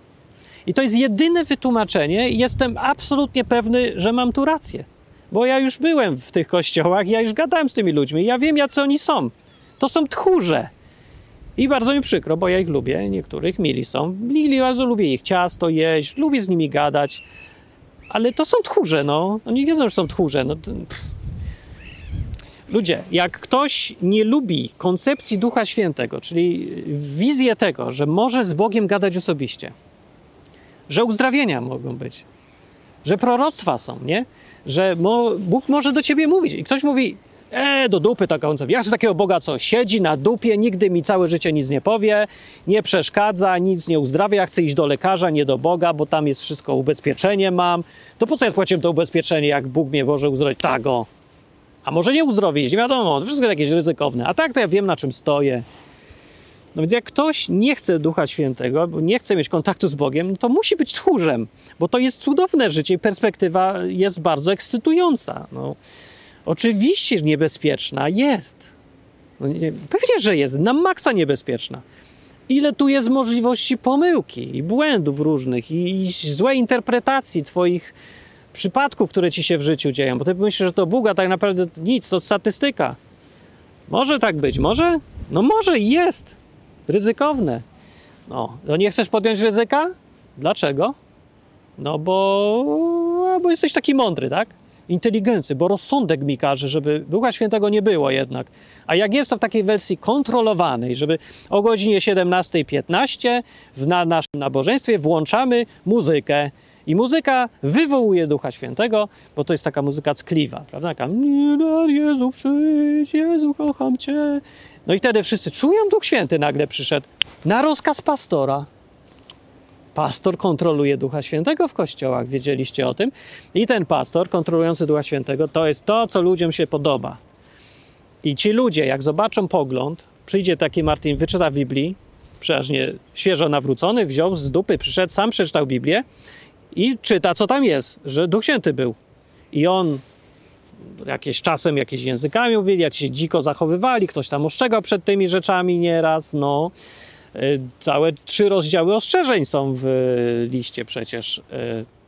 I to jest jedyne wytłumaczenie jestem absolutnie pewny, że mam tu rację. Bo ja już byłem w tych kościołach, ja już gadałem z tymi ludźmi, ja wiem, jacy oni są. To są tchórze. I bardzo mi przykro, bo ja ich lubię, niektórych mili są. Mili, bardzo lubię ich ciasto jeść, lubię z nimi gadać, ale to są tchórze, no. Oni wiedzą, że są tchórze. No, Ludzie, jak ktoś nie lubi koncepcji Ducha Świętego, czyli wizję tego, że może z Bogiem gadać osobiście, że uzdrawienia mogą być, że proroctwa są, nie? Że mo, Bóg może do ciebie mówić. I ktoś mówi, e, do dupy taka koncepcja. Ja chcę takiego Boga, co siedzi na dupie, nigdy mi całe życie nic nie powie, nie przeszkadza, nic nie uzdrawia. Ja chcę iść do lekarza, nie do Boga, bo tam jest wszystko, ubezpieczenie mam. To po co ja płaciłem to ubezpieczenie, jak Bóg mnie może uzdrowić? Tak, o. A może nie uzdrowić, nie wiadomo, to wszystko jakieś ryzykowne. A tak to ja wiem, na czym stoję. No więc jak ktoś nie chce Ducha Świętego, nie chce mieć kontaktu z Bogiem, to musi być tchórzem, bo to jest cudowne życie i perspektywa jest bardzo ekscytująca. No, oczywiście niebezpieczna jest. No, nie, pewnie, że jest, na maksa niebezpieczna. Ile tu jest możliwości pomyłki i błędów różnych i, i złej interpretacji twoich przypadków, które ci się w życiu dzieją, bo ty myślisz, że to Bóg, a tak naprawdę nic, to statystyka. Może tak być, może? No może jest. Ryzykowne. No, no nie chcesz podjąć ryzyka? Dlaczego? No bo, bo jesteś taki mądry, tak? Inteligency, bo rozsądek mi każe, żeby Ducha Świętego nie było jednak. A jak jest to w takiej wersji kontrolowanej, żeby o godzinie 17.15 w na naszym nabożeństwie włączamy muzykę, i muzyka wywołuje Ducha Świętego, bo to jest taka muzyka ckliwa, prawda? Taka Jezu, przyjdź, Jezu, kocham Cię. No i wtedy wszyscy czują, Duch Święty nagle przyszedł na rozkaz pastora. Pastor kontroluje Ducha Świętego w kościołach, wiedzieliście o tym? I ten pastor kontrolujący Ducha Świętego to jest to, co ludziom się podoba. I ci ludzie, jak zobaczą pogląd, przyjdzie taki Martin, wyczyta Biblii, przeważnie świeżo nawrócony, wziął z dupy, przyszedł, sam przeczytał Biblię i czyta, co tam jest, że Duch Święty był. I on jakieś czasem jakieś językami mówili, jak się dziko zachowywali, ktoś tam ostrzegał przed tymi rzeczami nieraz, no. Y, całe trzy rozdziały ostrzeżeń są w liście przecież y,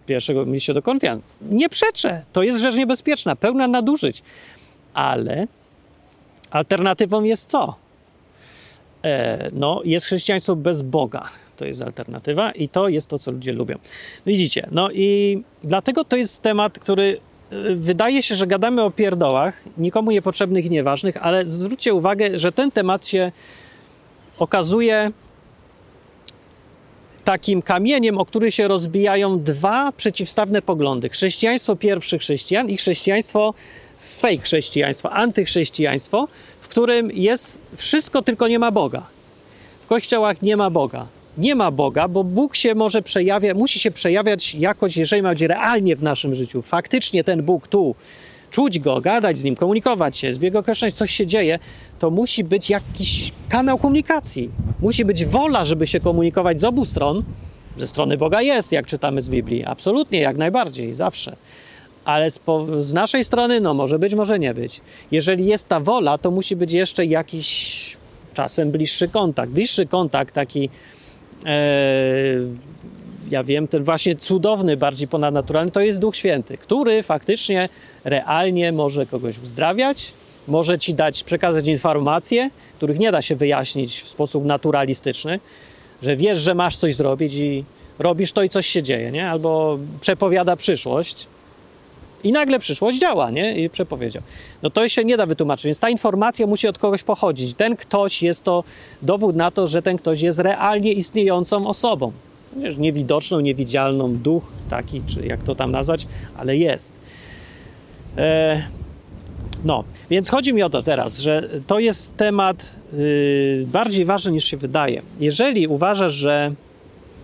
pierwszego liście do Koryntian. Nie przeczę, to jest rzecz niebezpieczna, pełna nadużyć. Ale alternatywą jest co? E, no, jest chrześcijaństwo bez Boga to jest alternatywa i to jest to, co ludzie lubią. Widzicie, no i dlatego to jest temat, który wydaje się, że gadamy o pierdołach, nikomu niepotrzebnych i nieważnych, ale zwróćcie uwagę, że ten temat się okazuje takim kamieniem, o który się rozbijają dwa przeciwstawne poglądy. Chrześcijaństwo pierwszych chrześcijan i chrześcijaństwo fake chrześcijaństwo, antychrześcijaństwo, w którym jest wszystko, tylko nie ma Boga. W kościołach nie ma Boga nie ma Boga, bo Bóg się może przejawia, musi się przejawiać jakoś, jeżeli ma być realnie w naszym życiu. Faktycznie ten Bóg tu, czuć go, gadać z nim, komunikować się, z jego określać, coś się dzieje, to musi być jakiś kanał komunikacji. Musi być wola, żeby się komunikować z obu stron. Ze strony Boga jest, jak czytamy z Biblii. Absolutnie, jak najbardziej, zawsze. Ale z, z naszej strony, no może być, może nie być. Jeżeli jest ta wola, to musi być jeszcze jakiś czasem bliższy kontakt. Bliższy kontakt taki ja wiem, ten właśnie cudowny, bardziej ponadnaturalny, to jest Duch Święty, który faktycznie realnie może kogoś uzdrawiać, może ci dać, przekazać informacje, których nie da się wyjaśnić w sposób naturalistyczny, że wiesz, że masz coś zrobić i robisz to i coś się dzieje, nie? Albo przepowiada przyszłość, i nagle przyszłość działa, nie? I przepowiedział. No to się nie da wytłumaczyć, więc ta informacja musi od kogoś pochodzić. Ten ktoś jest to dowód na to, że ten ktoś jest realnie istniejącą osobą. Wiesz, niewidoczną, niewidzialną, duch taki, czy jak to tam nazwać, ale jest. E, no, więc chodzi mi o to teraz, że to jest temat yy, bardziej ważny niż się wydaje. Jeżeli uważasz, że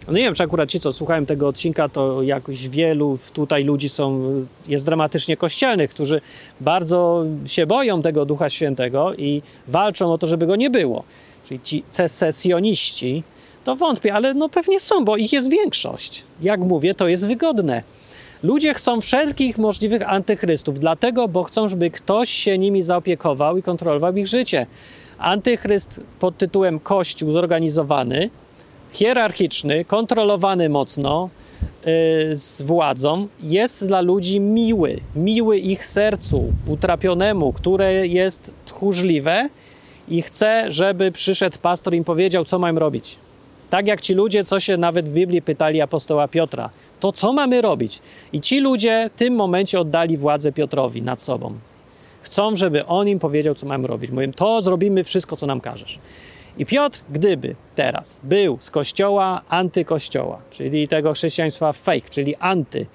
no nie wiem, czy akurat ci, co słuchają tego odcinka, to jakoś wielu tutaj ludzi są, jest dramatycznie kościelnych, którzy bardzo się boją tego Ducha Świętego i walczą o to, żeby go nie było. Czyli ci secesjoniści, to wątpię, ale no pewnie są, bo ich jest większość. Jak mówię, to jest wygodne. Ludzie chcą wszelkich możliwych antychrystów, dlatego, bo chcą, żeby ktoś się nimi zaopiekował i kontrolował ich życie. Antychryst pod tytułem Kościół zorganizowany hierarchiczny, kontrolowany mocno yy, z władzą, jest dla ludzi miły, miły ich sercu utrapionemu, które jest tchórzliwe i chce, żeby przyszedł pastor i im powiedział, co mają robić. Tak jak ci ludzie, co się nawet w Biblii pytali apostoła Piotra, to co mamy robić? I ci ludzie w tym momencie oddali władzę Piotrowi nad sobą. Chcą, żeby on im powiedział, co mamy robić. Mówią, to zrobimy wszystko, co nam każesz. I Piotr, gdyby teraz był z kościoła antykościoła, czyli tego chrześcijaństwa fake, czyli anty,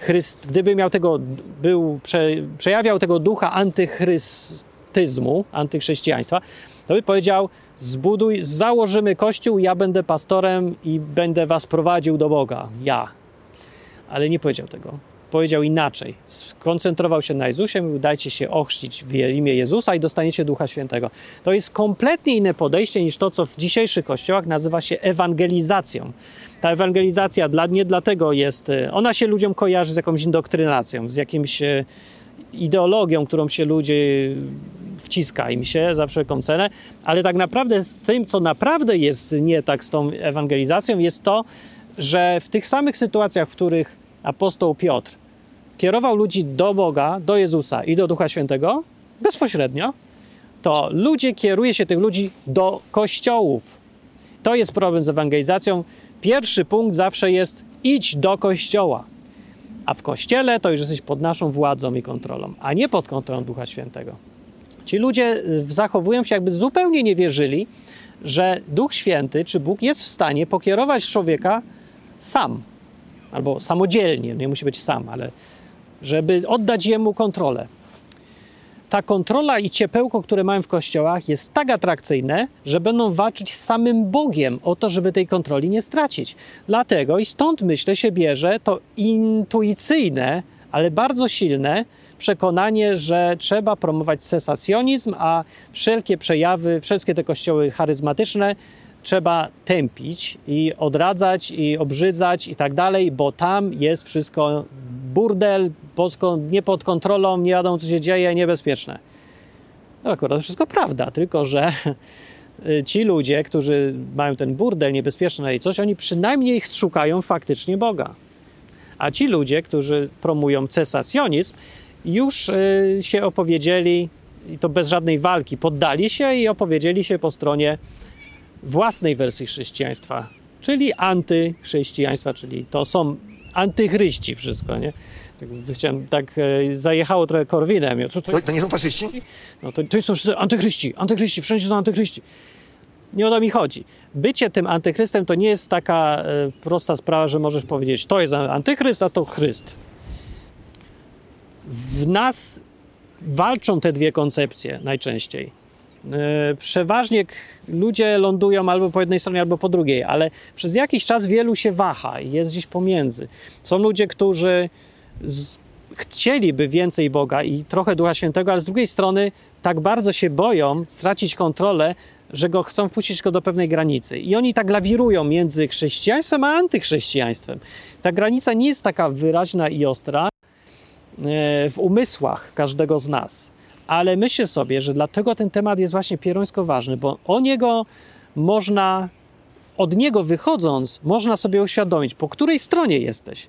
Chryst, gdyby miał tego, był, prze, przejawiał tego ducha antychrystyzmu, antychrześcijaństwa, to by powiedział, zbuduj, założymy kościół, ja będę pastorem i będę was prowadził do Boga. Ja. Ale nie powiedział tego. Powiedział inaczej. Skoncentrował się na Jezusie, mówił, dajcie się ochrzcić w imię Jezusa i dostaniecie Ducha Świętego. To jest kompletnie inne podejście niż to, co w dzisiejszych kościołach nazywa się ewangelizacją. Ta ewangelizacja dla, nie dlatego jest, e, ona się ludziom kojarzy z jakąś indoktrynacją, z jakimś e, ideologią, którą się ludzie wciska im się za wszelką cenę, ale tak naprawdę z tym, co naprawdę jest nie tak z tą ewangelizacją, jest to, że w tych samych sytuacjach, w których apostoł Piotr kierował ludzi do Boga, do Jezusa i do Ducha Świętego bezpośrednio, to ludzie kieruje się tych ludzi do kościołów. To jest problem z ewangelizacją. Pierwszy punkt zawsze jest idź do kościoła. A w kościele to już jesteś pod naszą władzą i kontrolą, a nie pod kontrolą Ducha Świętego. Ci ludzie y, zachowują się, jakby zupełnie nie wierzyli, że Duch Święty czy Bóg jest w stanie pokierować człowieka sam albo samodzielnie, nie musi być sam, ale żeby oddać jemu kontrolę. Ta kontrola i ciepełko, które mają w kościołach, jest tak atrakcyjne, że będą walczyć z samym Bogiem o to, żeby tej kontroli nie stracić. Dlatego i stąd myślę się bierze to intuicyjne, ale bardzo silne przekonanie, że trzeba promować cesacjonizm, a wszelkie przejawy, wszystkie te kościoły charyzmatyczne trzeba tępić i odradzać i obrzydzać i tak dalej, bo tam jest wszystko burdel, nie pod kontrolą, nie wiadomo co się dzieje, niebezpieczne. No akurat wszystko prawda, tylko że ci ludzie, którzy mają ten burdel niebezpieczny i coś, oni przynajmniej szukają faktycznie Boga. A ci ludzie, którzy promują cesacjonizm, już y, się opowiedzieli, i to bez żadnej walki, poddali się i opowiedzieli się po stronie własnej wersji chrześcijaństwa, czyli antychrześcijaństwa, czyli to są antychryści wszystko, nie? Tak, chciałem, tak e, zajechało trochę Korwinem. Co to, to nie są faszyści? No to, to są wszyscy antychryści, antychryści, wszędzie są antychryści. Nie o to mi chodzi. Bycie tym antychrystem to nie jest taka e, prosta sprawa, że możesz powiedzieć, to jest antychryst, a to chryst. W nas walczą te dwie koncepcje najczęściej. E, przeważnie ludzie lądują albo po jednej stronie, albo po drugiej, ale przez jakiś czas wielu się waha i jest gdzieś pomiędzy. Są ludzie, którzy chcieliby więcej Boga i trochę Ducha Świętego, ale z drugiej strony tak bardzo się boją stracić kontrolę, że go chcą wpuścić go do pewnej granicy. I oni tak lawirują między chrześcijaństwem a antychrześcijaństwem. Ta granica nie jest taka wyraźna i ostra e, w umysłach każdego z nas ale myślę sobie, że dlatego ten temat jest właśnie pierońsko ważny, bo o niego można, od niego wychodząc, można sobie uświadomić, po której stronie jesteś.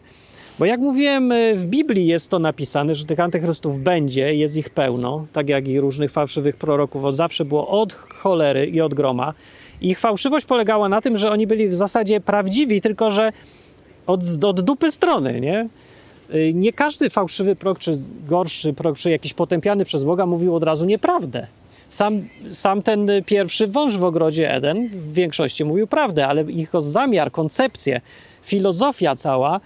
Bo jak mówiłem, y, w Biblii jest to napisane, że tych antychrystów będzie, jest ich pełno, tak jak i różnych fałszywych proroków, od zawsze było od cholery i od groma. Ich fałszywość polegała na tym, że oni byli w zasadzie prawdziwi, tylko że od, od dupy strony, nie? Y, nie każdy fałszywy prorok, czy gorszy prorok, czy jakiś potępiany przez Boga mówił od razu nieprawdę. Sam, sam ten pierwszy wąż w ogrodzie Eden w większości mówił prawdę, ale ich zamiar, koncepcja, filozofia cała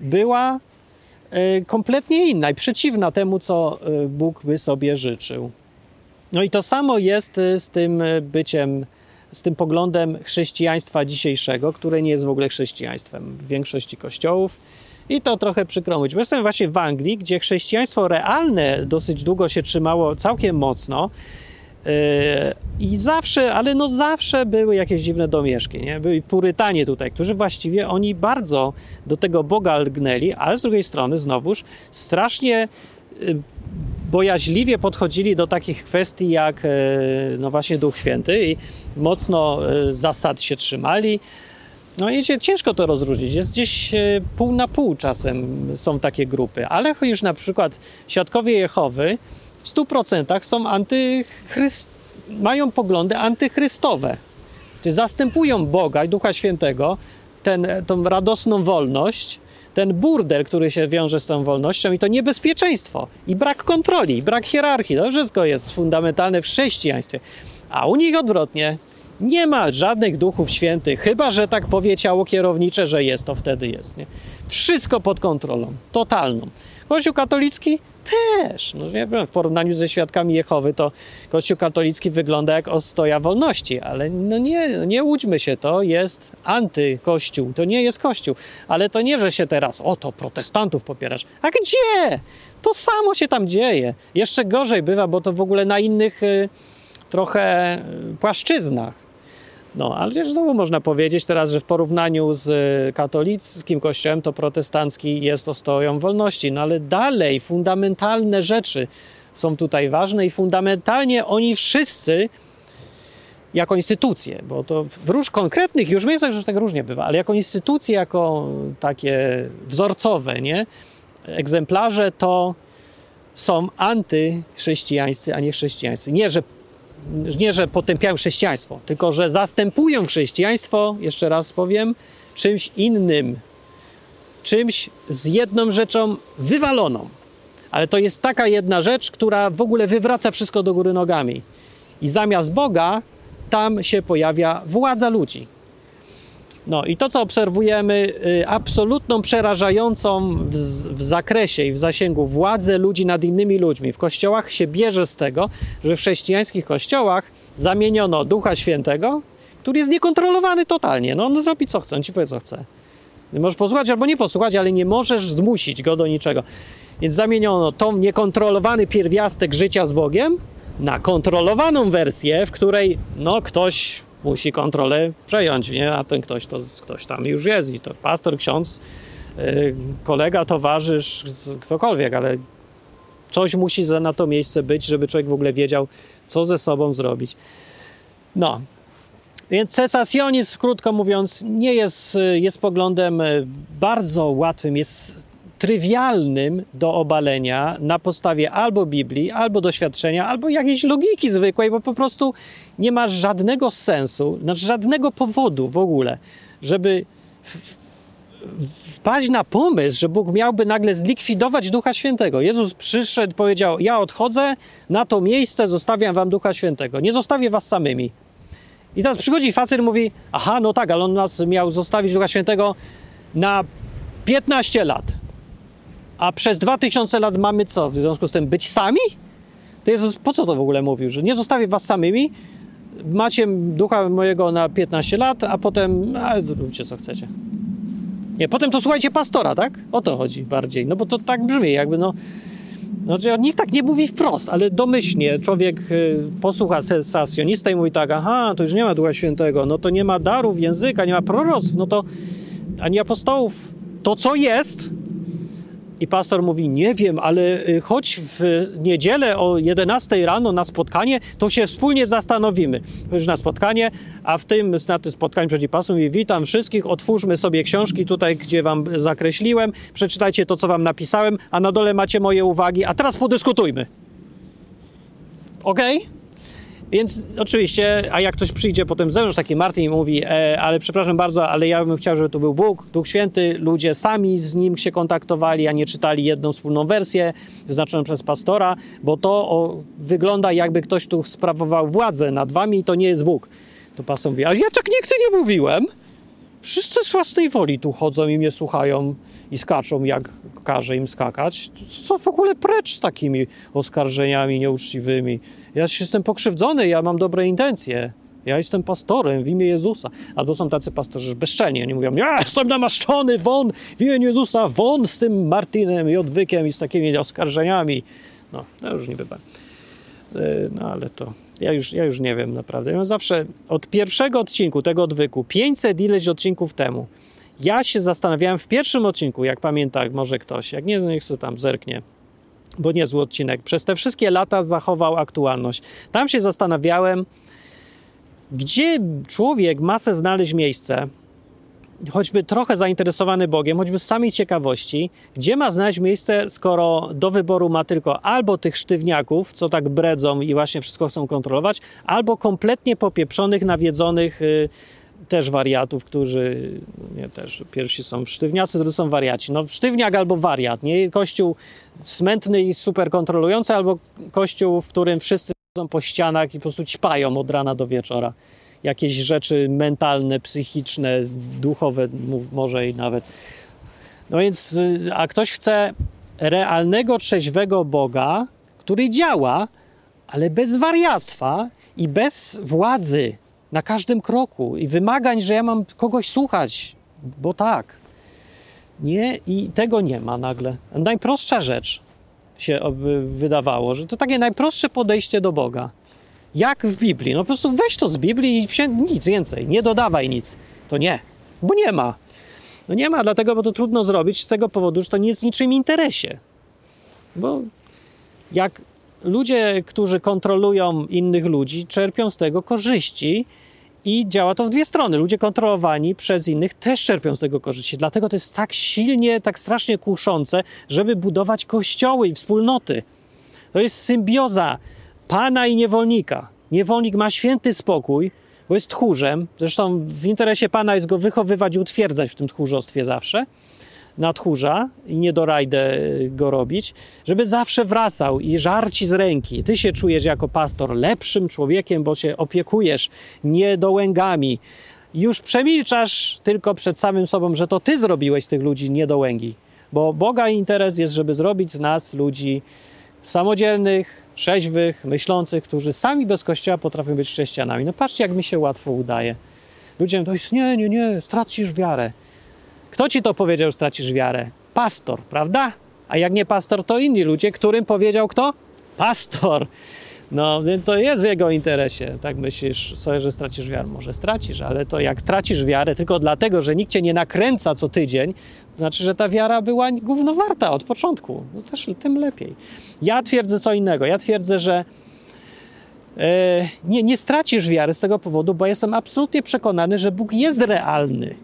była y, kompletnie inna i przeciwna temu, co y, Bóg by sobie życzył. No i to samo jest z tym byciem, z tym poglądem chrześcijaństwa dzisiejszego, które nie jest w ogóle chrześcijaństwem w większości kościołów i to trochę przykro mówić. Bo jestem właśnie w Anglii, gdzie chrześcijaństwo realne dosyć długo się trzymało całkiem mocno. Yy, I zawsze, ale no zawsze były jakieś dziwne domieszki, nie? Byli purytanie tutaj, którzy właściwie oni bardzo do tego Boga lgnęli, ale z drugiej strony znowuż strasznie yy, bojaźliwie podchodzili do takich kwestii jak yy, no właśnie Duch Święty i mocno zasad się trzymali. No i ciężko to rozróżnić. Jest gdzieś e, pół na pół czasem są takie grupy, ale już na przykład świadkowie Jehowy w 100% są antychryst... mają poglądy antychrystowe. Czyli zastępują Boga i Ducha Świętego, ten, tą radosną wolność, ten burdel, który się wiąże z tą wolnością i to niebezpieczeństwo i brak kontroli, i brak hierarchii. To wszystko jest fundamentalne w chrześcijaństwie. A u nich odwrotnie. Nie ma żadnych duchów świętych, chyba że tak powie ciało kierownicze, że jest, to wtedy jest. Nie? Wszystko pod kontrolą, totalną. Kościół katolicki też. No, nie wiem, w porównaniu ze świadkami Jehowy, to Kościół katolicki wygląda jak ostoja wolności, ale no nie, nie łudźmy się, to jest antykościół, to nie jest kościół. Ale to nie, że się teraz, oto protestantów popierasz. A gdzie? To samo się tam dzieje. Jeszcze gorzej bywa, bo to w ogóle na innych y, trochę y, płaszczyznach. No, ale też znowu można powiedzieć teraz, że w porównaniu z y, katolickim kościołem, to protestancki jest ostoją wolności. No ale dalej fundamentalne rzeczy są tutaj ważne i fundamentalnie oni wszyscy jako instytucje, bo to w róż konkretnych już miejscach już tak różnie bywa, ale jako instytucje, jako takie wzorcowe, nie? Egzemplarze to są antychrześcijańscy, a nie chrześcijańscy. Nie, że nie, że potępiają chrześcijaństwo, tylko że zastępują chrześcijaństwo, jeszcze raz powiem, czymś innym. Czymś z jedną rzeczą wywaloną. Ale to jest taka jedna rzecz, która w ogóle wywraca wszystko do góry nogami. I zamiast Boga tam się pojawia władza ludzi. No i to, co obserwujemy, y, absolutną, przerażającą w, w, zakresie i w zasięgu władzę ludzi nad innymi ludźmi w kościołach się bierze z tego, że w chrześcijańskich kościołach zamieniono Ducha Świętego, który jest niekontrolowany totalnie. No on zrobi co chce, on ci powie co chce. Możesz posłuchać albo nie posłuchać, ale nie możesz zmusić go do niczego. Więc zamieniono tą niekontrolowany pierwiastek życia z Bogiem na kontrolowaną wersję, w której no ktoś musi kontrolę przejąć, nie? a ten ktoś to ktoś tam już jest i to pastor, ksiądz, yy, kolega, towarzysz, ktokolwiek, ale coś musi na to miejsce być, żeby człowiek w ogóle wiedział, co ze sobą zrobić. No, więc cesacjonizm, krótko mówiąc, nie jest, jest poglądem y, bardzo łatwym, jest trywialnym do obalenia na podstawie albo Biblii, albo doświadczenia, albo jakiejś logiki zwykłej, bo po prostu nie ma żadnego sensu, znaczy żadnego powodu w ogóle, żeby wpaść na pomysł, że Bóg miałby nagle zlikwidować Ducha Świętego. Jezus przyszedł, powiedział: Ja odchodzę na to miejsce, zostawiam wam Ducha Świętego. Nie zostawię was samymi. I teraz przychodzi facet i mówi: Aha, no tak, ale on nas miał zostawić Ducha Świętego na 15 lat. A przez 2000 lat mamy co? W związku z tym być sami? To Jezus po co to w ogóle mówił? Że nie zostawię was samymi, macie ducha mojego na 15 lat, a potem a, róbcie co chcecie. Nie, potem to słuchajcie pastora, tak? O to chodzi bardziej. No bo to tak brzmi, jakby no. Znaczy, nikt tak nie mówi wprost, ale domyślnie człowiek y, posłucha sensacjonista i mówi tak, aha, to już nie ma Ducha Świętego, no to nie ma darów języka, nie ma proroctw, no to ani apostołów. To, co jest, i pastor mówi: Nie wiem, ale y, chodź w niedzielę o 11 rano na spotkanie, to się wspólnie zastanowimy. Już na spotkanie, a w tym, na tym spotkaniu przychodzi pastor mówi: Witam wszystkich, otwórzmy sobie książki tutaj, gdzie wam zakreśliłem, przeczytajcie to, co wam napisałem, a na dole macie moje uwagi, a teraz podyskutujmy. Okej? Okay? Więc oczywiście, a jak ktoś przyjdzie potem ze mną, taki Martin mówi, e, ale przepraszam bardzo, ale ja bym chciał, żeby to był Bóg, Duch Święty, ludzie sami z Nim się kontaktowali, a nie czytali jedną wspólną wersję wyznaczoną przez pastora, bo to o, wygląda jakby ktoś tu sprawował władzę nad wami i to nie jest Bóg. To pastor mówi, ale ja tak nigdy nie mówiłem. Wszyscy z własnej woli tu chodzą i mnie słuchają i skaczą, jak każe im skakać. Co w ogóle precz z takimi oskarżeniami nieuczciwymi? Ja jestem pokrzywdzony, ja mam dobre intencje. Ja jestem pastorem w imię Jezusa. Albo są tacy pastorzy bezczelni. Oni mówią, ja jestem namaszczony, won w imię Jezusa, won z tym Martinem i odwykiem i z takimi oskarżeniami. No, to już nie bywa. E, no, ale to ja już, ja już nie wiem naprawdę. Ja zawsze od pierwszego odcinku tego odwyku, 500 ileś odcinków temu, ja się zastanawiałem w pierwszym odcinku, jak pamięta może ktoś, jak nie, no niech sobie tam zerknie, bo niezły odcinek. Przez te wszystkie lata zachował aktualność. Tam się zastanawiałem, gdzie człowiek ma se znaleźć miejsce, choćby trochę zainteresowany Bogiem, choćby z samej ciekawości, gdzie ma znaleźć miejsce, skoro do wyboru ma tylko albo tych sztywniaków, co tak bredzą i właśnie wszystko chcą kontrolować, albo kompletnie popieprzonych, nawiedzonych, yy, też wariatów, którzy nie też pierwsi są sztywniacy, drudzy są wariaci. No sztywniak albo wariat, nie? Kościół smętny i super kontrolujący, albo kościół, w którym wszyscy chodzą po ścianach i po prostu ćpają od rana do wieczora. Jakieś rzeczy mentalne, psychiczne, duchowe, może i nawet. No więc, y, a ktoś chce realnego, trzeźwego Boga, który działa, ale bez wariactwa i bez władzy na każdym kroku i wymagań, że ja mam kogoś słuchać, bo tak. Nie, i tego nie ma nagle. Najprostsza rzecz się wydawało, że to takie najprostsze podejście do Boga. Jak w Biblii. No po prostu weź to z Biblii i nic więcej, nie dodawaj nic. To nie, bo nie ma. No nie ma, dlatego, bo to trudno zrobić z tego powodu, że to nie jest w niczym interesie. Bo jak ludzie, którzy kontrolują innych ludzi, czerpią z tego korzyści i działa to w dwie strony. Ludzie kontrolowani przez innych też czerpią z tego korzyści. Dlatego to jest tak silnie, tak strasznie kuszące, żeby budować kościoły i wspólnoty. To jest symbioza pana i niewolnika. Niewolnik ma święty spokój, bo jest tchórzem. Zresztą w interesie pana jest go wychowywać i utwierdzać w tym tchórzostwie zawsze na tchórza i nie do rajdę go robić, żeby zawsze wracał i żarci z ręki. Ty się czujesz jako pastor lepszym człowiekiem, bo się opiekujesz niedołęgami. Już przemilczasz tylko przed samym sobą, że to ty zrobiłeś tych ludzi niedołęgi. Bo Boga interes jest, żeby zrobić z nas ludzi samodzielnych, trzeźwych, myślących, którzy sami bez kościoła potrafią być chrześcijanami. No patrzcie, jak mi się łatwo udaje. To jest, nie, nie, nie, stracisz wiarę. Kto ci to powiedział, że stracisz wiarę? Pastor, prawda? A jak nie pastor, to inni ludzie, którym powiedział kto? Pastor. No, to jest w jego interesie. Tak myślisz sobie, że stracisz wiarę. Może stracisz, ale to jak tracisz wiarę tylko dlatego, że nikt cię nie nakręca co tydzień, to znaczy, że ta wiara była głównowarta od początku. No też tym lepiej. Ja twierdzę co innego. Ja twierdzę, że e, nie, nie stracisz wiary z tego powodu, bo jestem absolutnie przekonany, że Bóg jest realny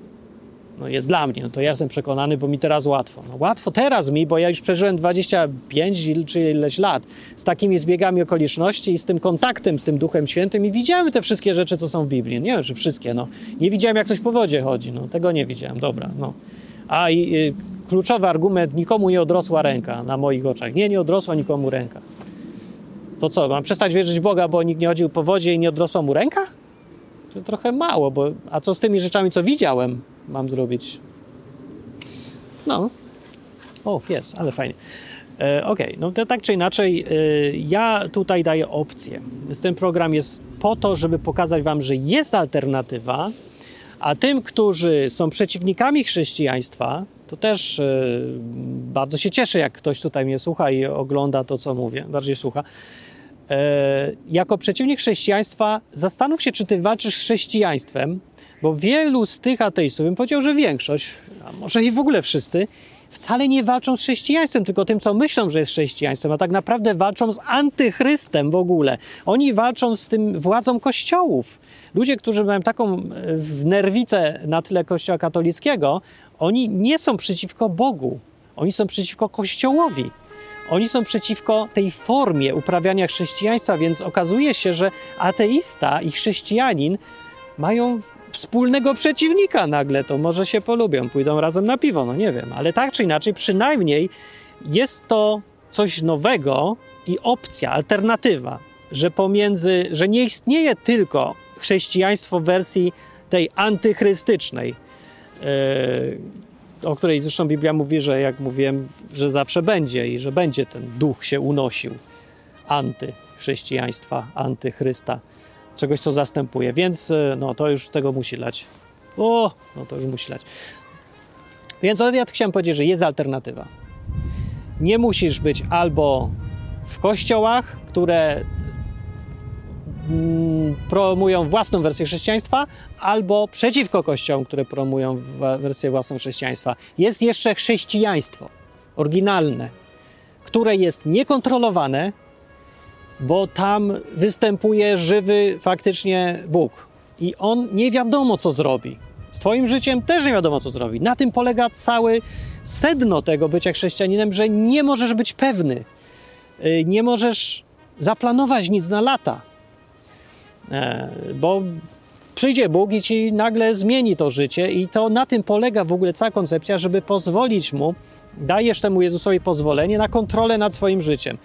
no jest dla mnie, no to ja jestem przekonany, bo mi teraz łatwo. No łatwo teraz mi, bo ja już przeżyłem 25 czy ileś lat z takimi zbiegami okoliczności i z tym kontaktem z tym Duchem Świętym i widziałem te wszystkie rzeczy, co są w Biblii. Nie wiem, czy wszystkie, no. Nie widziałem, jak ktoś po wodzie chodzi, no. Tego nie widziałem, dobra, no. A i y, kluczowy argument, nikomu nie odrosła ręka na moich oczach. Nie, nie odrosła nikomu ręka. To co, mam przestać wierzyć Boga, bo nikt nie chodził po wodzie i nie odrosła mu ręka? To trochę mało, bo a co z tymi rzeczami, co widziałem? Mam zrobić. No. O, jest, ale fajnie. E, ok, no to tak czy inaczej, e, ja tutaj daję opcję. Ten program jest po to, żeby pokazać Wam, że jest alternatywa, a tym, którzy są przeciwnikami chrześcijaństwa, to też e, bardzo się cieszę, jak ktoś tutaj mnie słucha i ogląda to, co mówię, bardziej słucha. E, jako przeciwnik chrześcijaństwa, zastanów się, czy ty walczysz z chrześcijaństwem, bo wielu z tych ateistów, bym powiedział, że większość, a może i w ogóle wszyscy, wcale nie walczą z chrześcijaństwem, tylko tym, co myślą, że jest chrześcijaństwem, a tak naprawdę walczą z antychrystem w ogóle. Oni walczą z tym władzą kościołów. Ludzie, którzy mają taką e, nerwicę na tle kościoła katolickiego, oni nie są przeciwko Bogu. Oni są przeciwko kościołowi. Oni są przeciwko tej formie uprawiania chrześcijaństwa, więc okazuje się, że ateista i chrześcijanin mają wspólnego przeciwnika nagle, to może się polubią, pójdą razem na piwo, no nie wiem, ale tak czy inaczej, przynajmniej jest to coś nowego i opcja, alternatywa, że pomiędzy, że nie istnieje tylko chrześcijaństwo w wersji tej antychrystycznej, yy, o której zresztą Biblia mówi, że jak mówiłem, że zawsze będzie i że będzie ten duch się unosił. Antychrześcijaństwa, antychrysta czegoś, co zastępuje. Więc e, no, to już tego musi lać. O, no to już musi lać. Więc ja chciałem powiedzieć, że jest alternatywa. Nie musisz być albo w kościołach, które mm, promują własną wersję chrześcijaństwa, albo przeciwko kościołom, które promują wersję własną chrześcijaństwa. Jest jeszcze chrześcijaństwo oryginalne, które jest niekontrolowane, bo tam występuje żywy faktycznie Bóg. I on nie wiadomo, co zrobi. Z Twoim życiem też nie wiadomo, co zrobi. Na tym polega cały sedno tego bycia chrześcijaninem, że nie możesz być pewny. Y, nie możesz zaplanować nic na lata. E, bo przyjdzie Bóg i ci nagle zmieni to życie i to na tym polega w ogóle cała koncepcja, żeby pozwolić mu, dajesz temu Jezusowi pozwolenie na kontrolę nad swoim życiem.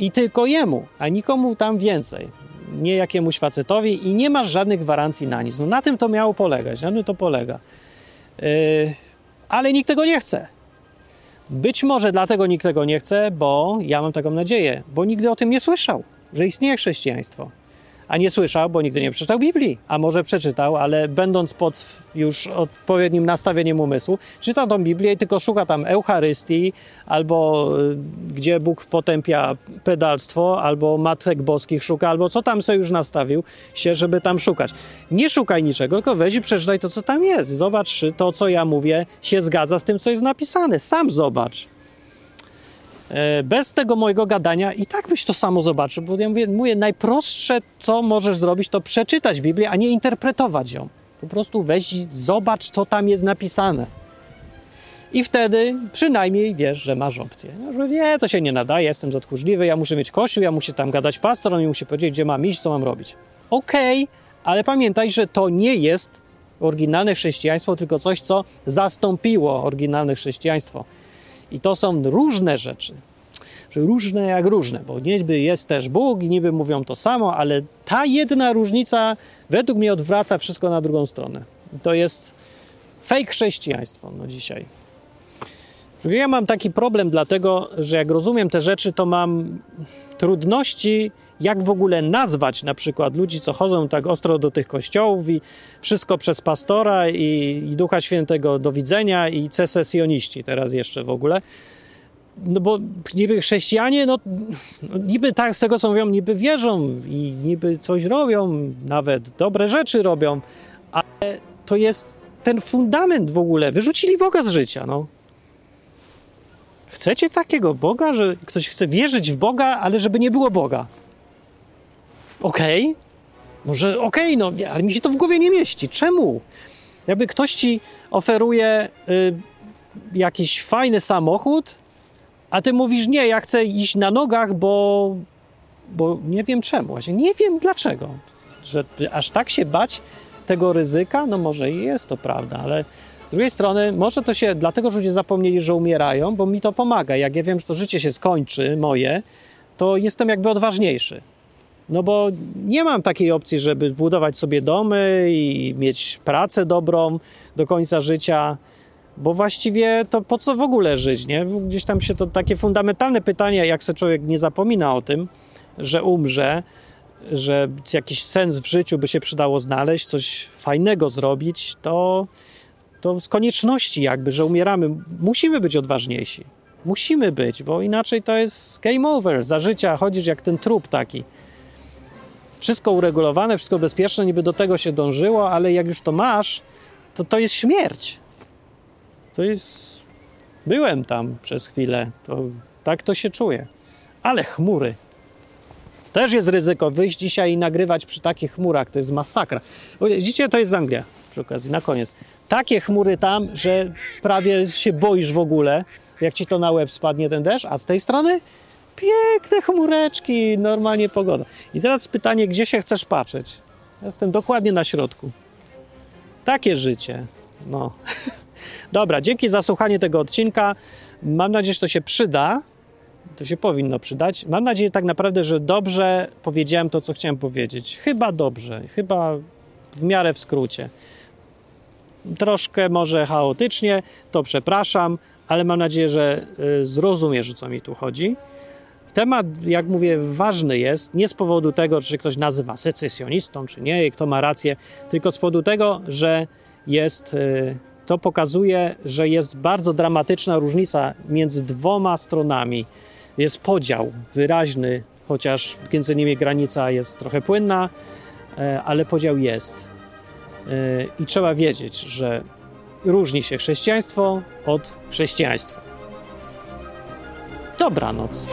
I tylko jemu, a nikomu tam więcej. Nie jakiemuś facetowi i nie masz żadnych gwarancji na nic. No na tym to miało polegać, na tym to polega. Yy, ale nikt tego nie chce. Być może dlatego nikt tego nie chce, bo ja mam taką nadzieję, bo nigdy o tym nie słyszał, że istnieje chrześcijaństwo a nie słyszał, bo nigdy nie przeczytał Biblii. A może przeczytał, ale będąc pod już odpowiednim nastawieniem umysłu, czyta tą Biblię i tylko szuka tam Eucharystii, albo y, gdzie Bóg potępia pedalstwo, albo matek boskich szuka, albo co tam sobie już nastawił się, żeby tam szukać. Nie szukaj niczego, tylko weź i przeczytaj to, co tam jest. Zobacz, czy to, co ja mówię, się zgadza z tym, co jest napisane. Sam zobacz. E, bez tego mojego gadania i tak byś to samo zobaczył, bo ja mówię, mówię, najprostsze, co możesz zrobić, to przeczytać Biblię, a nie interpretować ją. Po prostu weź zobacz, co tam jest napisane. I wtedy przynajmniej wiesz, że masz opcję. No, nie, to się nie nadaje, jestem zatchórzliwy, ja muszę mieć kościół, ja muszę tam gadać pastor, on mi musi powiedzieć, gdzie mam iść, co mam robić. Okej, okay, ale pamiętaj, że to nie jest oryginalne chrześcijaństwo, tylko coś, co zastąpiło oryginalne chrześcijaństwo. I to są różne rzeczy. Różne jak różne, bo niby jest też Bóg i niby mówią to samo, ale ta jedna różnica według mnie odwraca wszystko na drugą stronę. I to jest fake chrześcijaństwo no dzisiaj. Ja mam taki problem dlatego, że jak rozumiem te rzeczy, to mam trudności jak w ogóle nazwać na przykład ludzi, co chodzą tak ostro do tych kościołów i wszystko przez pastora i, i Ducha Świętego do widzenia i secesjoniści teraz jeszcze w ogóle. No bo niby chrześcijanie, no, niby tak z tego co mówią, niby wierzą i niby coś robią, nawet dobre rzeczy robią, ale to jest ten fundament w ogóle. Wyrzucili Boga z życia, no. Chcecie takiego Boga, że ktoś chce wierzyć w Boga, ale żeby nie było Boga? Okej, okay. może okej, okay, no, ale mi się to w głowie nie mieści. Czemu? Jakby ktoś ci oferuje y, jakiś fajny samochód, a ty mówisz, nie, ja chcę iść na nogach, bo, bo nie wiem czemu. Właśnie nie wiem dlaczego. Że aż tak się bać tego ryzyka, no może i jest to prawda, ale z drugiej strony, może to się dlatego, że ludzie zapomnieli, że umierają, bo mi to pomaga. Jak ja wiem, że to życie się skończy, moje, to jestem jakby odważniejszy. No bo nie mam takiej opcji, żeby budować sobie domy i mieć pracę dobrą do końca życia, bo właściwie to po co w ogóle żyć, nie? Gdzieś tam się to takie fundamentalne pytanie, jak se człowiek nie zapomina o tym, że umrze, że jakiś sens w życiu by się przydało znaleźć, coś fajnego zrobić, to, to z konieczności jakby, że umieramy, musimy być odważniejsi. Musimy być, bo inaczej to jest game over. Za życia chodzisz jak ten trup taki wszystko uregulowane, wszystko bezpieczne, niby do tego się dążyło, ale jak już to masz, to to jest śmierć. To jest. Byłem tam przez chwilę, to tak to się czuje. Ale chmury. Też jest ryzyko wyjść dzisiaj i nagrywać przy takich chmurach. To jest masakra. Widzicie, to jest Anglia przy okazji, na koniec. Takie chmury tam, że prawie się boisz w ogóle, jak ci to na łeb spadnie ten deszcz, a z tej strony piękne chmureczki, normalnie pogoda. I teraz pytanie, gdzie się chcesz patrzeć? Jestem dokładnie na środku. Takie życie. No. Dobra, dzięki za słuchanie tego odcinka. Mam nadzieję, że to się przyda. To się powinno przydać. Mam nadzieję tak naprawdę, że dobrze powiedziałem to, co chciałem powiedzieć. Chyba dobrze, chyba w miarę w skrócie. Troszkę może chaotycznie, to przepraszam, ale mam nadzieję, że y, zrozumiesz, o co mi tu chodzi. Temat, jak mówię, ważny jest nie z powodu tego, czy ktoś nazywa secesjonistą, czy nie, i kto ma rację, tylko z powodu tego, że jest, y, to pokazuje, że jest bardzo dramatyczna różnica między dwoma stronami. Jest podział wyraźny, chociaż między nimi granica jest trochę płynna, e, ale podział jest. E, I trzeba wiedzieć, że różni się chrześcijaństwo od chrześcijaństwa. Dobranoc.